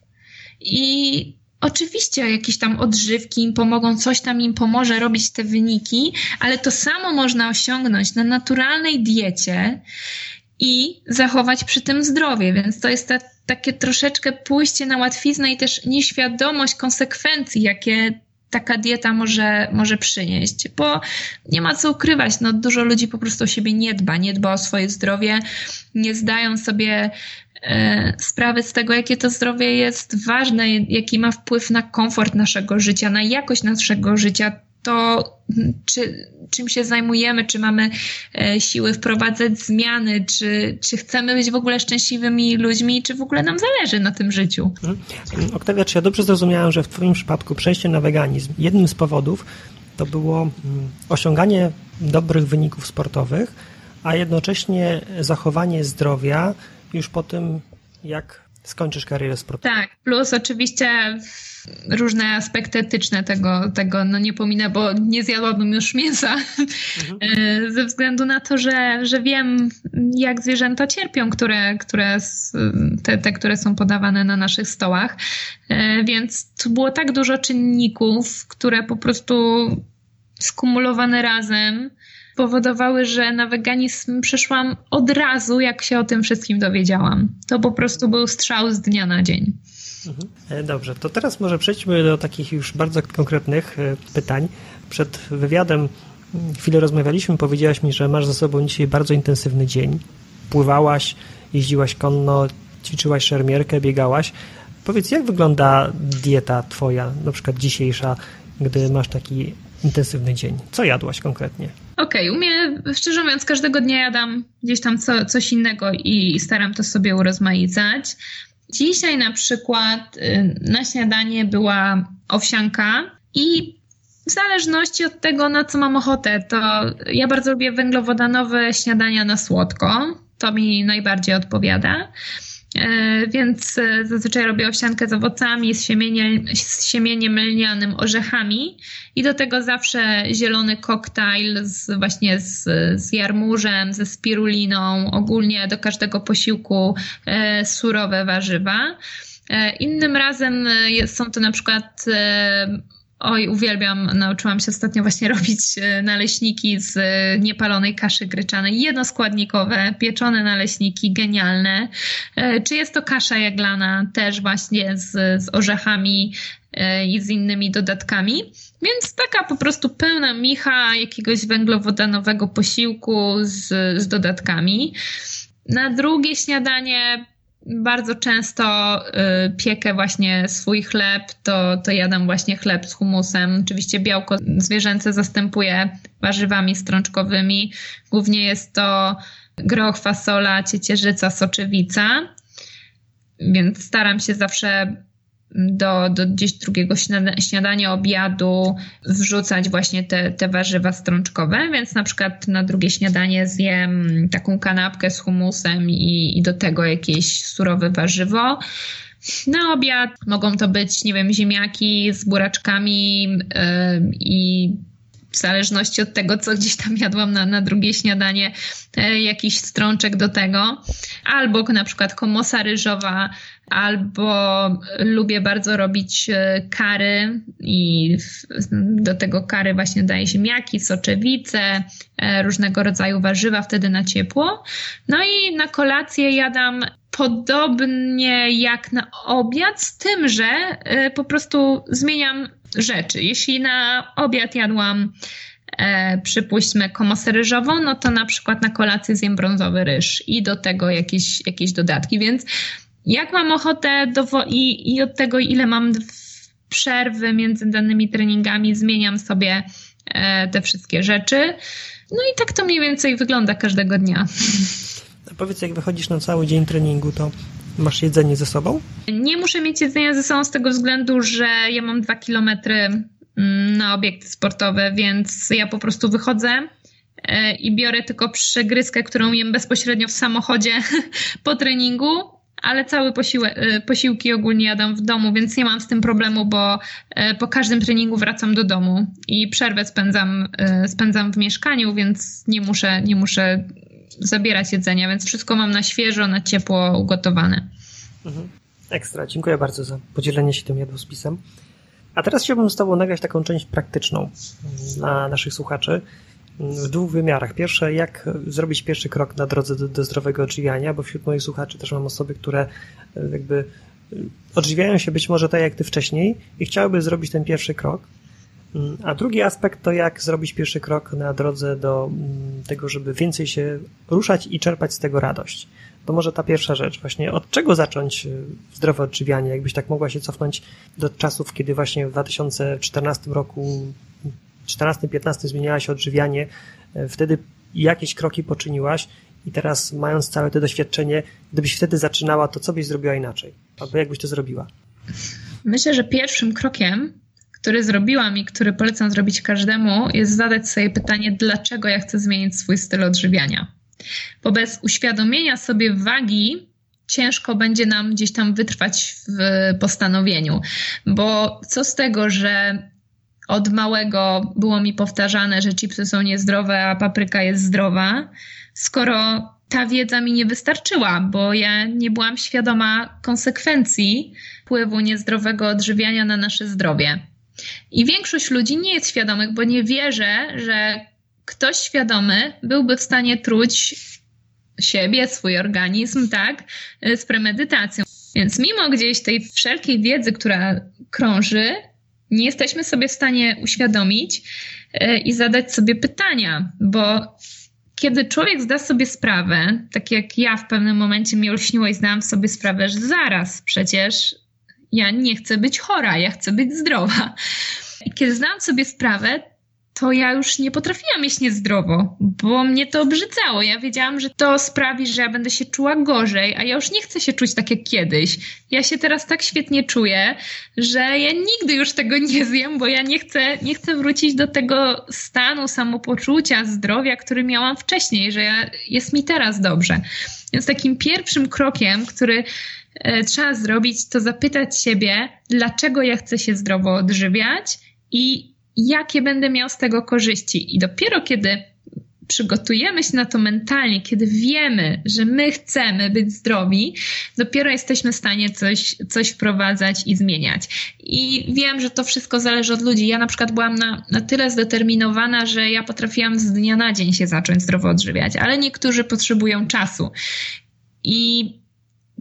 i Oczywiście jakieś tam odżywki im pomogą, coś tam im pomoże robić te wyniki, ale to samo można osiągnąć na naturalnej diecie i zachować przy tym zdrowie. Więc to jest ta, takie troszeczkę pójście na łatwiznę i też nieświadomość konsekwencji, jakie taka dieta może, może przynieść, bo nie ma co ukrywać, no dużo ludzi po prostu o siebie nie dba, nie dba o swoje zdrowie, nie zdają sobie e, sprawy z tego, jakie to zdrowie jest ważne, jaki ma wpływ na komfort naszego życia, na jakość naszego życia, to czy, czym się zajmujemy, czy mamy e, siły wprowadzać zmiany, czy, czy chcemy być w ogóle szczęśliwymi ludźmi, czy w ogóle nam zależy na tym życiu. Mhm. Oktawia, czy ja dobrze zrozumiałem, że w Twoim przypadku przejście na weganizm, jednym z powodów to było mm, osiąganie dobrych wyników sportowych, a jednocześnie zachowanie zdrowia już po tym, jak skończysz karierę sportową. Tak, plus oczywiście różne aspekty etyczne tego, tego no nie pominę, bo nie zjadłabym już mięsa mhm. E, ze względu na to, że, że wiem jak zwierzęta cierpią, które, które te, te, które są podawane na naszych stołach, e, więc tu było tak dużo czynników, które po prostu skumulowane razem powodowały, że na weganizm przeszłam od razu, jak się o tym wszystkim dowiedziałam. To po prostu był strzał z dnia na dzień. Mhm. E, dobrze, to teraz może przejdźmy do takich już bardzo konkretnych e, pytań. Przed wywiadem mm, chwilę rozmawialiśmy, powiedziałaś mi, że masz za sobą dzisiaj bardzo intensywny dzień. Pływałaś, jeździłaś konno, ćwiczyłaś szermierkę, biegałaś. Powiedz, jak wygląda dieta twoja, na przykład dzisiejsza, gdy masz taki intensywny dzień? Co jadłaś konkretnie? Okej, okay, u szczerze mówiąc, każdego dnia jadam gdzieś tam co, coś innego i staram to sobie urozmaicać. Dzisiaj na przykład y, na śniadanie była owsianka i w zależności od tego, na co mam ochotę, to ja bardzo lubię węglowodanowe śniadania na słodko. To mi najbardziej odpowiada. E, więc e, zazwyczaj robię owsiankę z owocami, z, siemieniem, z siemieniem lnianym, orzechami i do tego zawsze zielony koktajl z, właśnie z, z jarmużem, ze spiruliną, ogólnie do każdego posiłku e, surowe warzywa. Innym razem są to na przykład Oj, uwielbiam, nauczyłam się ostatnio właśnie robić e, naleśniki z e, niepalonej kaszy gryczanej, jednoskładnikowe, pieczone naleśniki, genialne. E, czy jest to kasza jaglana, też właśnie z, z orzechami i z innymi dodatkami. Więc taka po prostu pełna micha jakiegoś węglowodanowego posiłku z, z dodatkami. Na drugie śniadanie bardzo często y, piekę właśnie swój chleb, to, to jadam właśnie chleb z humusem. Oczywiście białko zwierzęce zastępuję warzywami strączkowymi. Głównie jest to groch, fasola, ciecierzyca, soczewica. Więc staram się zawsze do, do gdzieś drugiego śniadania, obiadu wrzucać właśnie te, te warzywa strączkowe, więc na przykład na drugie śniadanie zjem taką kanapkę z humusem i, i do tego jakieś surowe warzywo. Na obiad mogą to być, nie wiem, ziemniaki z buraczkami yy, i w zależności od tego, co gdzieś tam jadłam na, na drugie śniadanie, e, jakiś strączek do tego, albo na przykład komosa ryżowa, albo lubię bardzo robić e, kary i do tego kary właśnie daje ziemniaki, soczewice, e, różnego rodzaju warzywa wtedy na ciepło. No i na kolację jadam podobnie jak na obiad, z tym, że po prostu zmieniam rzeczy. Jeśli na obiad jadłam e, przypuśćmy komosę ryżową, no to na przykład na kolację zjem brązowy ryż i do tego jakieś, jakieś dodatki, więc jak mam ochotę do, i, i od tego ile mam przerwy między danymi treningami zmieniam sobie e, te wszystkie rzeczy. No i tak to mniej więcej wygląda każdego dnia. A powiedz, jak wychodzisz na cały dzień treningu, to Masz jedzenie ze sobą? Nie muszę mieć jedzenia ze sobą z tego względu, że ja mam dwa kilometry mm, na obiekty sportowe, więc ja po prostu wychodzę e, i biorę tylko przegryzkę, którą jem bezpośrednio w samochodzie po treningu, ale całe e, posiłki ogólnie jadam w domu, więc nie mam z tym problemu, bo e, po każdym treningu wracam do domu i przerwę spędzam, spędzam w mieszkaniu, więc nie muszę, nie muszę zabierać jedzenia, więc wszystko mam na świeżo, na ciepło ugotowane. Mhm. Ekstra, dziękuję bardzo za podzielenie się tym jadłospisem. A teraz chciałbym z Tobą nagrać taką część praktyczną dla naszych słuchaczy. w dwóch wymiarach. Pierwsze, jak zrobić pierwszy krok na drodze do, do zdrowego odżywiania, bo wśród moich słuchaczy też mam osoby, które e, jakby e, odżywiają się być może tak jak ty wcześniej i chciałyby zrobić ten pierwszy krok. Mm, a drugi aspekt to jak zrobić pierwszy krok na drodze do mm, tego, żeby więcej się ruszać i czerpać z tego radość. To może ta pierwsza rzecz, właśnie od czego zacząć y, zdrowe odżywianie? Jakbyś tak mogła się cofnąć do czasów, kiedy właśnie w 2014 roku, 14-15 zmieniałaś odżywianie, y, wtedy jakieś kroki poczyniłaś i teraz mając całe to doświadczenie, gdybyś wtedy zaczynała, to co byś zrobiła inaczej? Albo jakbyś to zrobiła? Myślę, że pierwszym krokiem który zrobiłam i który polecam zrobić każdemu, jest zadać sobie pytanie, dlaczego ja chcę zmienić swój styl odżywiania. Bo bez uświadomienia sobie wagi ciężko będzie nam gdzieś tam wytrwać w postanowieniu. Bo co z tego, że od małego było mi powtarzane, że chipsy są niezdrowe, a papryka jest zdrowa, skoro ta wiedza mi nie wystarczyła, bo ja nie byłam świadoma konsekwencji wpływu niezdrowego odżywiania na nasze zdrowie. I większość ludzi nie jest świadomych, bo nie wierzę, że ktoś świadomy byłby w stanie truć siebie, swój organizm, tak, z premedytacją. Więc mimo gdzieś tej wszelkiej wiedzy, która krąży, nie jesteśmy sobie w stanie uświadomić e, i zadać sobie pytania, bo kiedy człowiek zda sobie sprawę, tak jak ja w pewnym momencie mi olśniło i zdałam sobie sprawę, że zaraz przecież ja nie chcę być chora, ja chcę być zdrowa. I kiedy zdałam sobie sprawę, to ja już nie potrafiłam jeść niezdrowo, bo mnie to obrzydzało. Ja wiedziałam, że to sprawi, że ja będę się czuła gorzej, a ja już nie chcę się czuć tak jak kiedyś. Ja się teraz tak świetnie czuję, że ja nigdy już tego nie zjem, bo ja nie chcę, nie chcę wrócić do tego stanu samopoczucia, zdrowia, który miałam wcześniej, że ja, jest mi teraz dobrze. Więc takim pierwszym krokiem, który trzeba zrobić, to zapytać siebie, dlaczego ja chcę się zdrowo odżywiać i jakie będę miał z tego korzyści. I dopiero kiedy przygotujemy się na to mentalnie, kiedy wiemy, że my chcemy być zdrowi, dopiero jesteśmy w stanie coś, coś wprowadzać i zmieniać. I wiem, że to wszystko zależy od ludzi. Ja na przykład byłam na, na tyle zdeterminowana, że ja potrafiłam z dnia na dzień się zacząć zdrowo odżywiać, ale niektórzy potrzebują czasu. I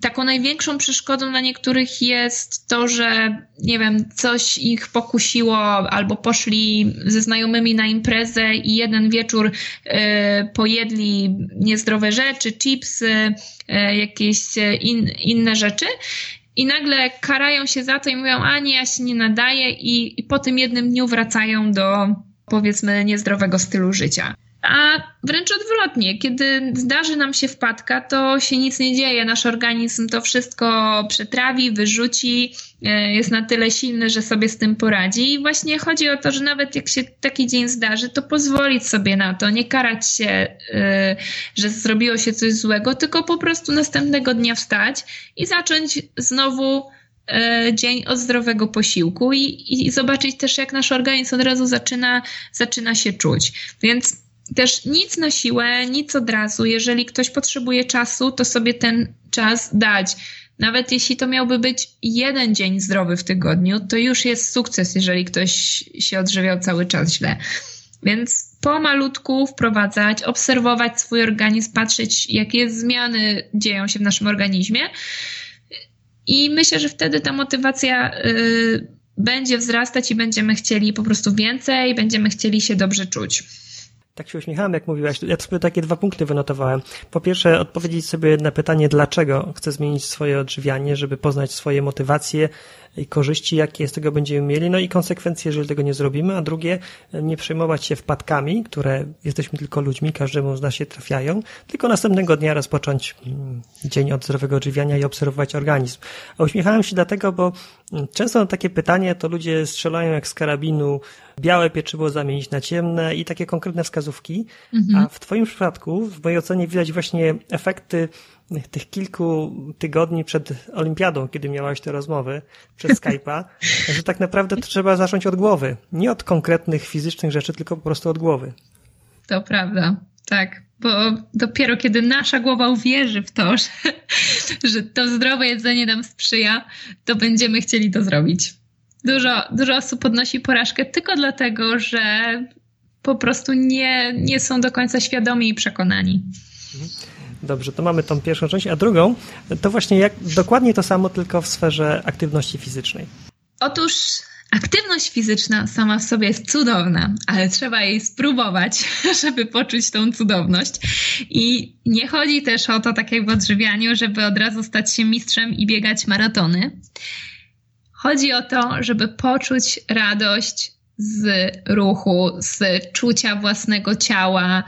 taką największą przeszkodą dla niektórych jest to, że nie wiem, coś ich pokusiło albo poszli ze znajomymi na imprezę i jeden wieczór y, pojedli niezdrowe rzeczy, chipsy, y, jakieś in, inne rzeczy. I nagle karają się za to i mówią, a nie, ja się nie nadaję, i, i po tym jednym dniu wracają do powiedzmy niezdrowego stylu życia. A wręcz odwrotnie, kiedy zdarzy nam się wpadka, to się nic nie dzieje. Nasz organizm to wszystko przetrawi, wyrzuci, e, jest na tyle silny, że sobie z tym poradzi. I właśnie chodzi o to, że nawet jak się taki dzień zdarzy, to pozwolić sobie na to, nie karać się, e, że zrobiło się coś złego, tylko po prostu następnego dnia wstać i zacząć znowu e, dzień od zdrowego posiłku i, i zobaczyć też, jak nasz organizm od razu zaczyna, zaczyna się czuć. Więc też nic na siłę, nic od razu. Jeżeli ktoś potrzebuje czasu, to sobie ten czas dać. Nawet jeśli to miałby być jeden dzień zdrowy w tygodniu, to już jest sukces, jeżeli ktoś się odżywiał cały czas źle. Więc pomalutku wprowadzać, obserwować swój organizm, patrzeć, jakie zmiany dzieją się w naszym organizmie. I myślę, że wtedy ta motywacja y, będzie wzrastać i będziemy chcieli po prostu więcej, będziemy chcieli się dobrze czuć. Tak się uśmiechałem, jak mówiłaś. Ja sobie takie dwa punkty wynotowałem. Po pierwsze, odpowiedzieć sobie na pytanie, dlaczego chcę zmienić swoje odżywianie, żeby poznać swoje motywacje, korzyści, jakie z tego będziemy mieli, no i konsekwencje, jeżeli tego nie zrobimy, a drugie, nie przejmować się wpadkami, które jesteśmy tylko ludźmi, każdemu z nas się trafiają, tylko następnego dnia rozpocząć mm, dzień od zdrowego odżywiania i obserwować organizm. A uśmiechałem się dlatego, bo mm, często na takie pytanie to ludzie strzelają jak z karabinu, białe pieczywo zamienić na ciemne i takie konkretne wskazówki, mhm. a w Twoim przypadku, w mojej ocenie widać właśnie efekty tych kilku tygodni przed olimpiadą, kiedy miałaś te rozmowy przez Skype'a, że tak naprawdę to trzeba zacząć od głowy. Nie od konkretnych fizycznych rzeczy, tylko po prostu od głowy. To prawda, tak. Bo dopiero kiedy nasza głowa uwierzy w to, że, że to zdrowe jedzenie nam sprzyja, to będziemy chcieli to zrobić. Dużo, dużo osób podnosi porażkę tylko dlatego, że po prostu nie, nie są do końca świadomi i przekonani. Dobrze, to mamy tą pierwszą część, a drugą to właśnie jak dokładnie to samo, tylko w sferze aktywności fizycznej. Otóż Aktywność fizyczna sama w sobie jest cudowna, ale trzeba jej spróbować, żeby poczuć tą cudowność. I nie chodzi też o to, tak jak w odżywianiu, żeby od razu stać się mistrzem i biegać maratony. Chodzi o to, żeby poczuć radość z ruchu, z czucia własnego ciała,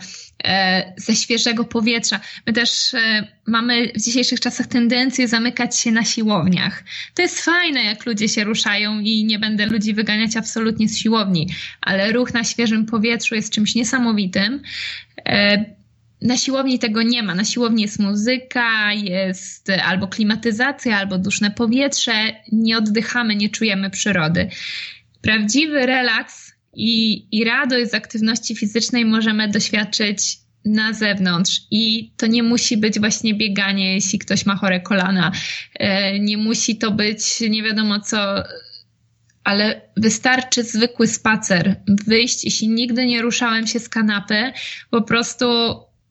ze świeżego powietrza. My też e, mamy w dzisiejszych czasach tendencję zamykać się na siłowniach. To jest fajne, jak ludzie się ruszają i nie będę ludzi wyganiać absolutnie z siłowni, ale ruch na świeżym powietrzu jest czymś niesamowitym. E, na siłowni tego nie ma. Na siłowni jest muzyka, jest albo klimatyzacja, albo duszne powietrze. Nie oddychamy, nie czujemy przyrody. Prawdziwy relaks i, i radość z aktywności fizycznej możemy doświadczyć na zewnątrz i to nie musi być właśnie bieganie, jeśli ktoś ma chore kolana. E, nie musi to być nie wiadomo co, ale wystarczy zwykły spacer, wyjść, jeśli nigdy nie ruszałem się z kanapy, po prostu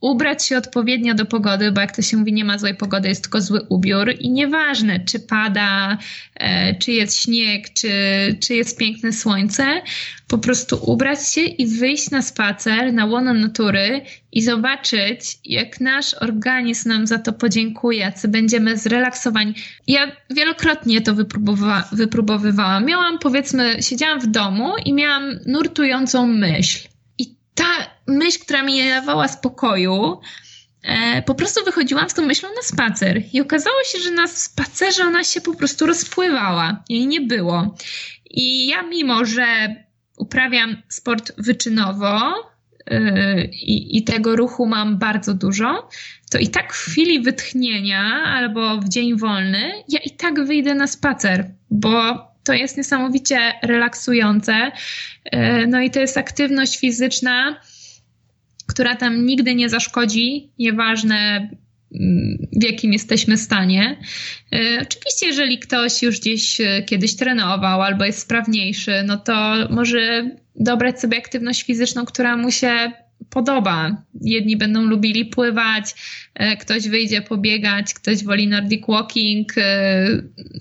ubrać się odpowiednio do pogody, bo jak to się mówi, nie ma złej pogody, jest tylko zły ubiór i nieważne, czy pada, e, czy jest śnieg, czy, czy jest piękne słońce, po prostu ubrać się i wyjść na spacer, na łono natury i zobaczyć, jak nasz organizm nam za to podziękuje, jacy będziemy zrelaksowani. Ja wielokrotnie to wypróbowa- wypróbowywałam. Miałam, powiedzmy, siedziałam w domu i miałam nurtującą myśl ta myśl, która mi nie dawała spokoju, e, po prostu wychodziłam z tą myślą na spacer. I okazało się, że na spacerze ona się po prostu rozpływała. Jej nie było. I ja, mimo że uprawiam sport wyczynowo, e, i, i, tego ruchu mam bardzo dużo, to i tak w chwili wytchnienia albo w dzień wolny, ja i tak wyjdę na spacer, bo to jest niesamowicie relaksujące. E, no i to jest aktywność fizyczna, która tam nigdy nie zaszkodzi, nieważne mm, w jakim jesteśmy stanie. E, oczywiście, jeżeli ktoś już gdzieś e, kiedyś trenował albo jest sprawniejszy, no to może dobrać sobie aktywność fizyczną, która mu się podoba. Jedni będą lubili pływać, e, ktoś wyjdzie pobiegać, ktoś woli nordic walking, e,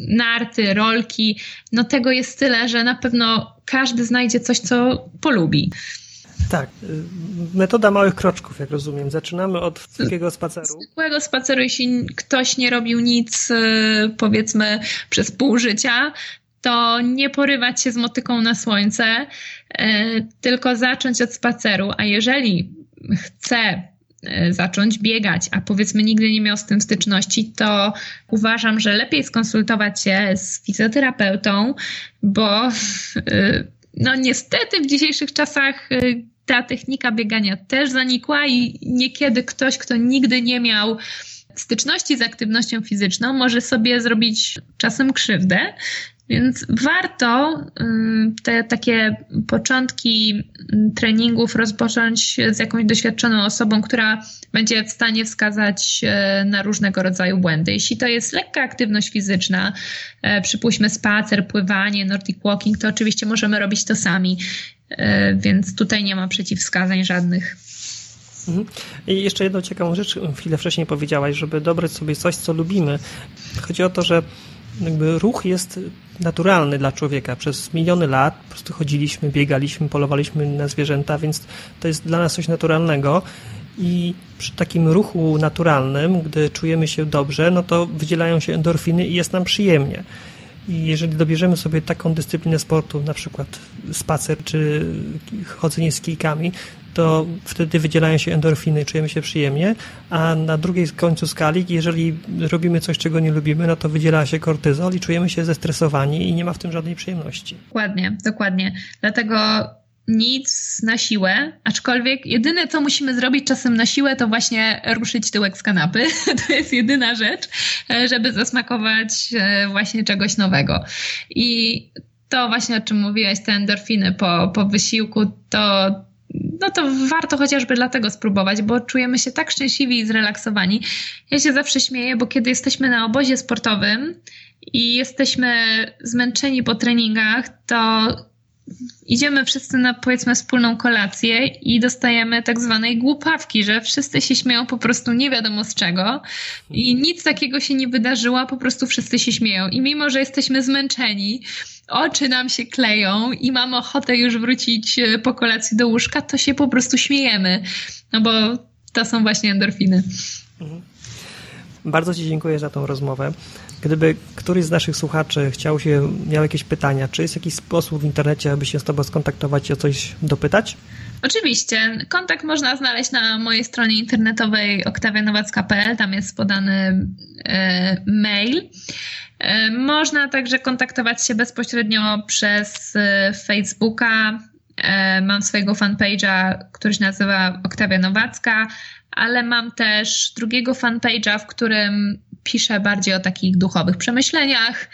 narty, rolki. No tego jest tyle, że na pewno każdy znajdzie coś, co polubi. Tak, y, metoda małych kroczków, jak rozumiem. Zaczynamy od zwykłego spaceru. Zwykłego spaceru, jeśli ktoś nie robił nic, y, powiedzmy, przez pół życia, to nie porywać się z motyką na słońce, e, tylko zacząć od spaceru. A jeżeli chce e, zacząć biegać, a powiedzmy nigdy nie miał z tym styczności, to uważam, że lepiej skonsultować się z fizjoterapeutą, bo e, no niestety w dzisiejszych czasach ta technika biegania też zanikła i niekiedy ktoś, kto nigdy nie miał styczności z aktywnością fizyczną, może sobie zrobić czasem krzywdę, więc warto te takie początki treningów rozpocząć z jakąś doświadczoną osobą, która będzie w stanie wskazać e, na różnego rodzaju błędy. Jeśli to jest lekka aktywność fizyczna, e, przypuśćmy spacer, pływanie, nordic walking, to oczywiście możemy robić to sami, więc tutaj nie ma przeciwwskazań żadnych. Mhm. I jeszcze jedną ciekawą rzecz chwilę wcześniej powiedziałaś, żeby dobrać sobie coś, co lubimy. Chodzi o to, że jakby ruch jest naturalny dla człowieka. Przez miliony lat po prostu chodziliśmy, biegaliśmy, polowaliśmy na zwierzęta, więc to jest dla nas coś naturalnego. I przy takim ruchu naturalnym, gdy czujemy się dobrze, no to wydzielają się endorfiny i jest nam przyjemnie. I jeżeli dobierzemy sobie taką dyscyplinę sportu, na przykład spacer czy chodzenie z kijkami, to wtedy wydzielają się endorfiny, czujemy się przyjemnie, a na drugiej końcu skali, jeżeli robimy coś, czego nie lubimy, no to wydziela się kortyzol i czujemy się zestresowani i nie ma w tym żadnej przyjemności. Dokładnie, dokładnie. Dlatego nic na siłę, aczkolwiek jedyne, co musimy zrobić czasem na siłę, to właśnie ruszyć tyłek z kanapy. To jest jedyna rzecz, żeby zasmakować e, właśnie czegoś nowego. I to właśnie, o czym mówiłaś, te endorfiny po, po wysiłku, to no to warto chociażby dlatego spróbować, bo czujemy się tak szczęśliwi i zrelaksowani. Ja się zawsze śmieję, bo kiedy jesteśmy na obozie sportowym i jesteśmy zmęczeni po treningach, to idziemy wszyscy na powiedzmy wspólną kolację i dostajemy tak zwanej głupawki, że wszyscy się śmieją po prostu nie wiadomo z czego i nic takiego się nie wydarzyło, po prostu wszyscy się śmieją. I mimo, że jesteśmy zmęczeni, oczy nam się kleją i mamy ochotę już wrócić e, po kolacji do łóżka, to się po prostu śmiejemy. No bo to są właśnie endorfiny. Mhm. Bardzo Ci dziękuję za tą rozmowę. Gdyby któryś z naszych słuchaczy chciał się, miał jakieś pytania, czy jest jakiś sposób w internecie, aby się z Tobą skontaktować i o coś dopytać? Oczywiście. Kontakt można znaleźć na mojej stronie internetowej oktawianowacka.pl. Tam jest podany e, mail. E, można także kontaktować się bezpośrednio przez e, Facebooka. E, mam swojego fanpage'a, który się nazywa Oktawia Nowacka, ale mam też drugiego fanpage'a, w którym piszę bardziej o takich duchowych przemyśleniach,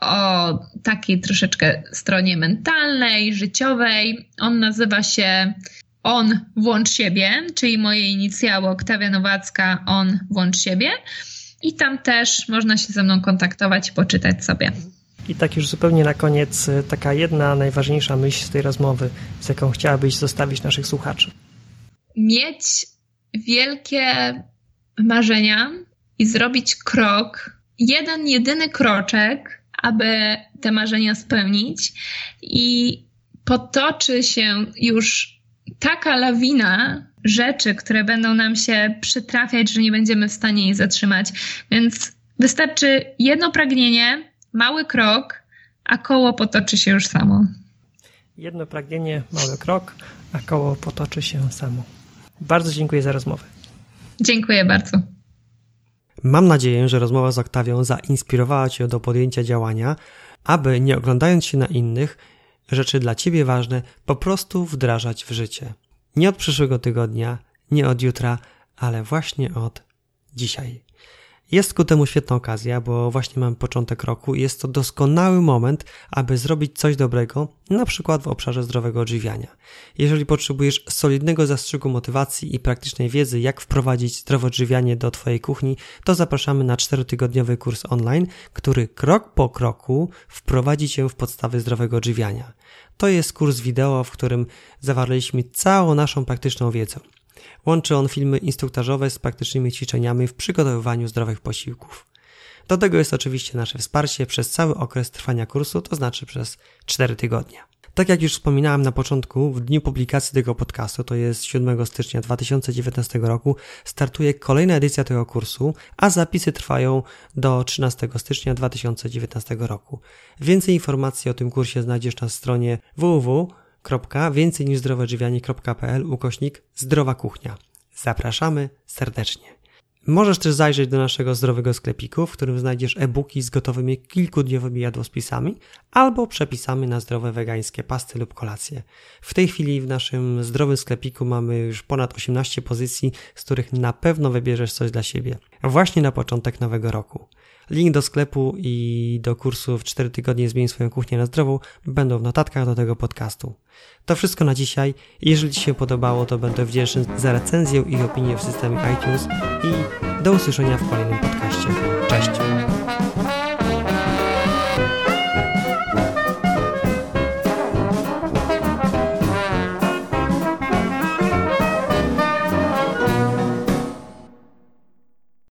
o takiej troszeczkę stronie mentalnej, życiowej. On nazywa się On Włącz Siebie, czyli moje inicjały Oktawia Nowacka On Włącz Siebie. I tam też można się ze mną kontaktować i poczytać sobie. I tak już zupełnie na koniec, y, taka jedna najważniejsza myśl z tej rozmowy, z jaką chciałabyś zostawić naszych słuchaczy. Mieć wielkie marzenia i zrobić krok, jeden, jedyny kroczek, aby te marzenia spełnić, i potoczy się już taka lawina rzeczy, które będą nam się przytrafiać, że nie będziemy w stanie jej zatrzymać. Więc wystarczy jedno pragnienie, mały krok, a koło potoczy się już samo. Jedno pragnienie, mały krok, a koło potoczy się samo. Bardzo dziękuję za rozmowę. Dziękuję bardzo. Mam nadzieję, że rozmowa z Oktawią zainspirowała Cię do podjęcia działania, aby nie oglądając się na innych, rzeczy dla Ciebie ważne po prostu wdrażać w życie. Nie od przyszłego tygodnia, nie od jutra, ale właśnie od dzisiaj. Jest ku temu świetna okazja, bo właśnie mamy początek roku i jest to doskonały moment, aby zrobić coś dobrego, na przykład w obszarze zdrowego odżywiania. Jeżeli potrzebujesz solidnego zastrzyku motywacji i praktycznej wiedzy, jak wprowadzić zdrowe odżywianie do Twojej kuchni, to zapraszamy na 4-tygodniowy kurs online, który krok po kroku wprowadzi Cię w podstawy zdrowego odżywiania. To jest kurs wideo, w którym zawarliśmy całą naszą praktyczną wiedzę. Łączy on filmy instruktażowe z praktycznymi ćwiczeniami w przygotowywaniu zdrowych posiłków. Do tego jest oczywiście nasze wsparcie przez cały okres trwania kursu, to znaczy przez 4 tygodnie. Tak jak już wspominałem na początku, w dniu publikacji tego podcastu, to jest 7 stycznia 2019 roku, startuje kolejna edycja tego kursu, a zapisy trwają do 13 stycznia 2019 roku. Więcej informacji o tym kursie znajdziesz na stronie www więcej niż zdroweodżywianie.pl ukośnik zdrowa kuchnia. Zapraszamy serdecznie. Możesz też zajrzeć do naszego zdrowego sklepiku, w którym znajdziesz e-booki z gotowymi kilkudniowymi jadłospisami albo przepisami na zdrowe wegańskie pasty lub kolacje. W tej chwili w naszym zdrowym sklepiku mamy już ponad 18 pozycji, z których na pewno wybierzesz coś dla siebie. Właśnie na początek nowego roku. Link do sklepu i do kursu w 4 tygodnie Zmień swoją kuchnię na zdrową będą w notatkach do tego podcastu. To wszystko na dzisiaj. Jeżeli Ci się podobało, to będę wdzięczny za recenzję i opinię w systemie iTunes i do usłyszenia w kolejnym podcaście. Cześć!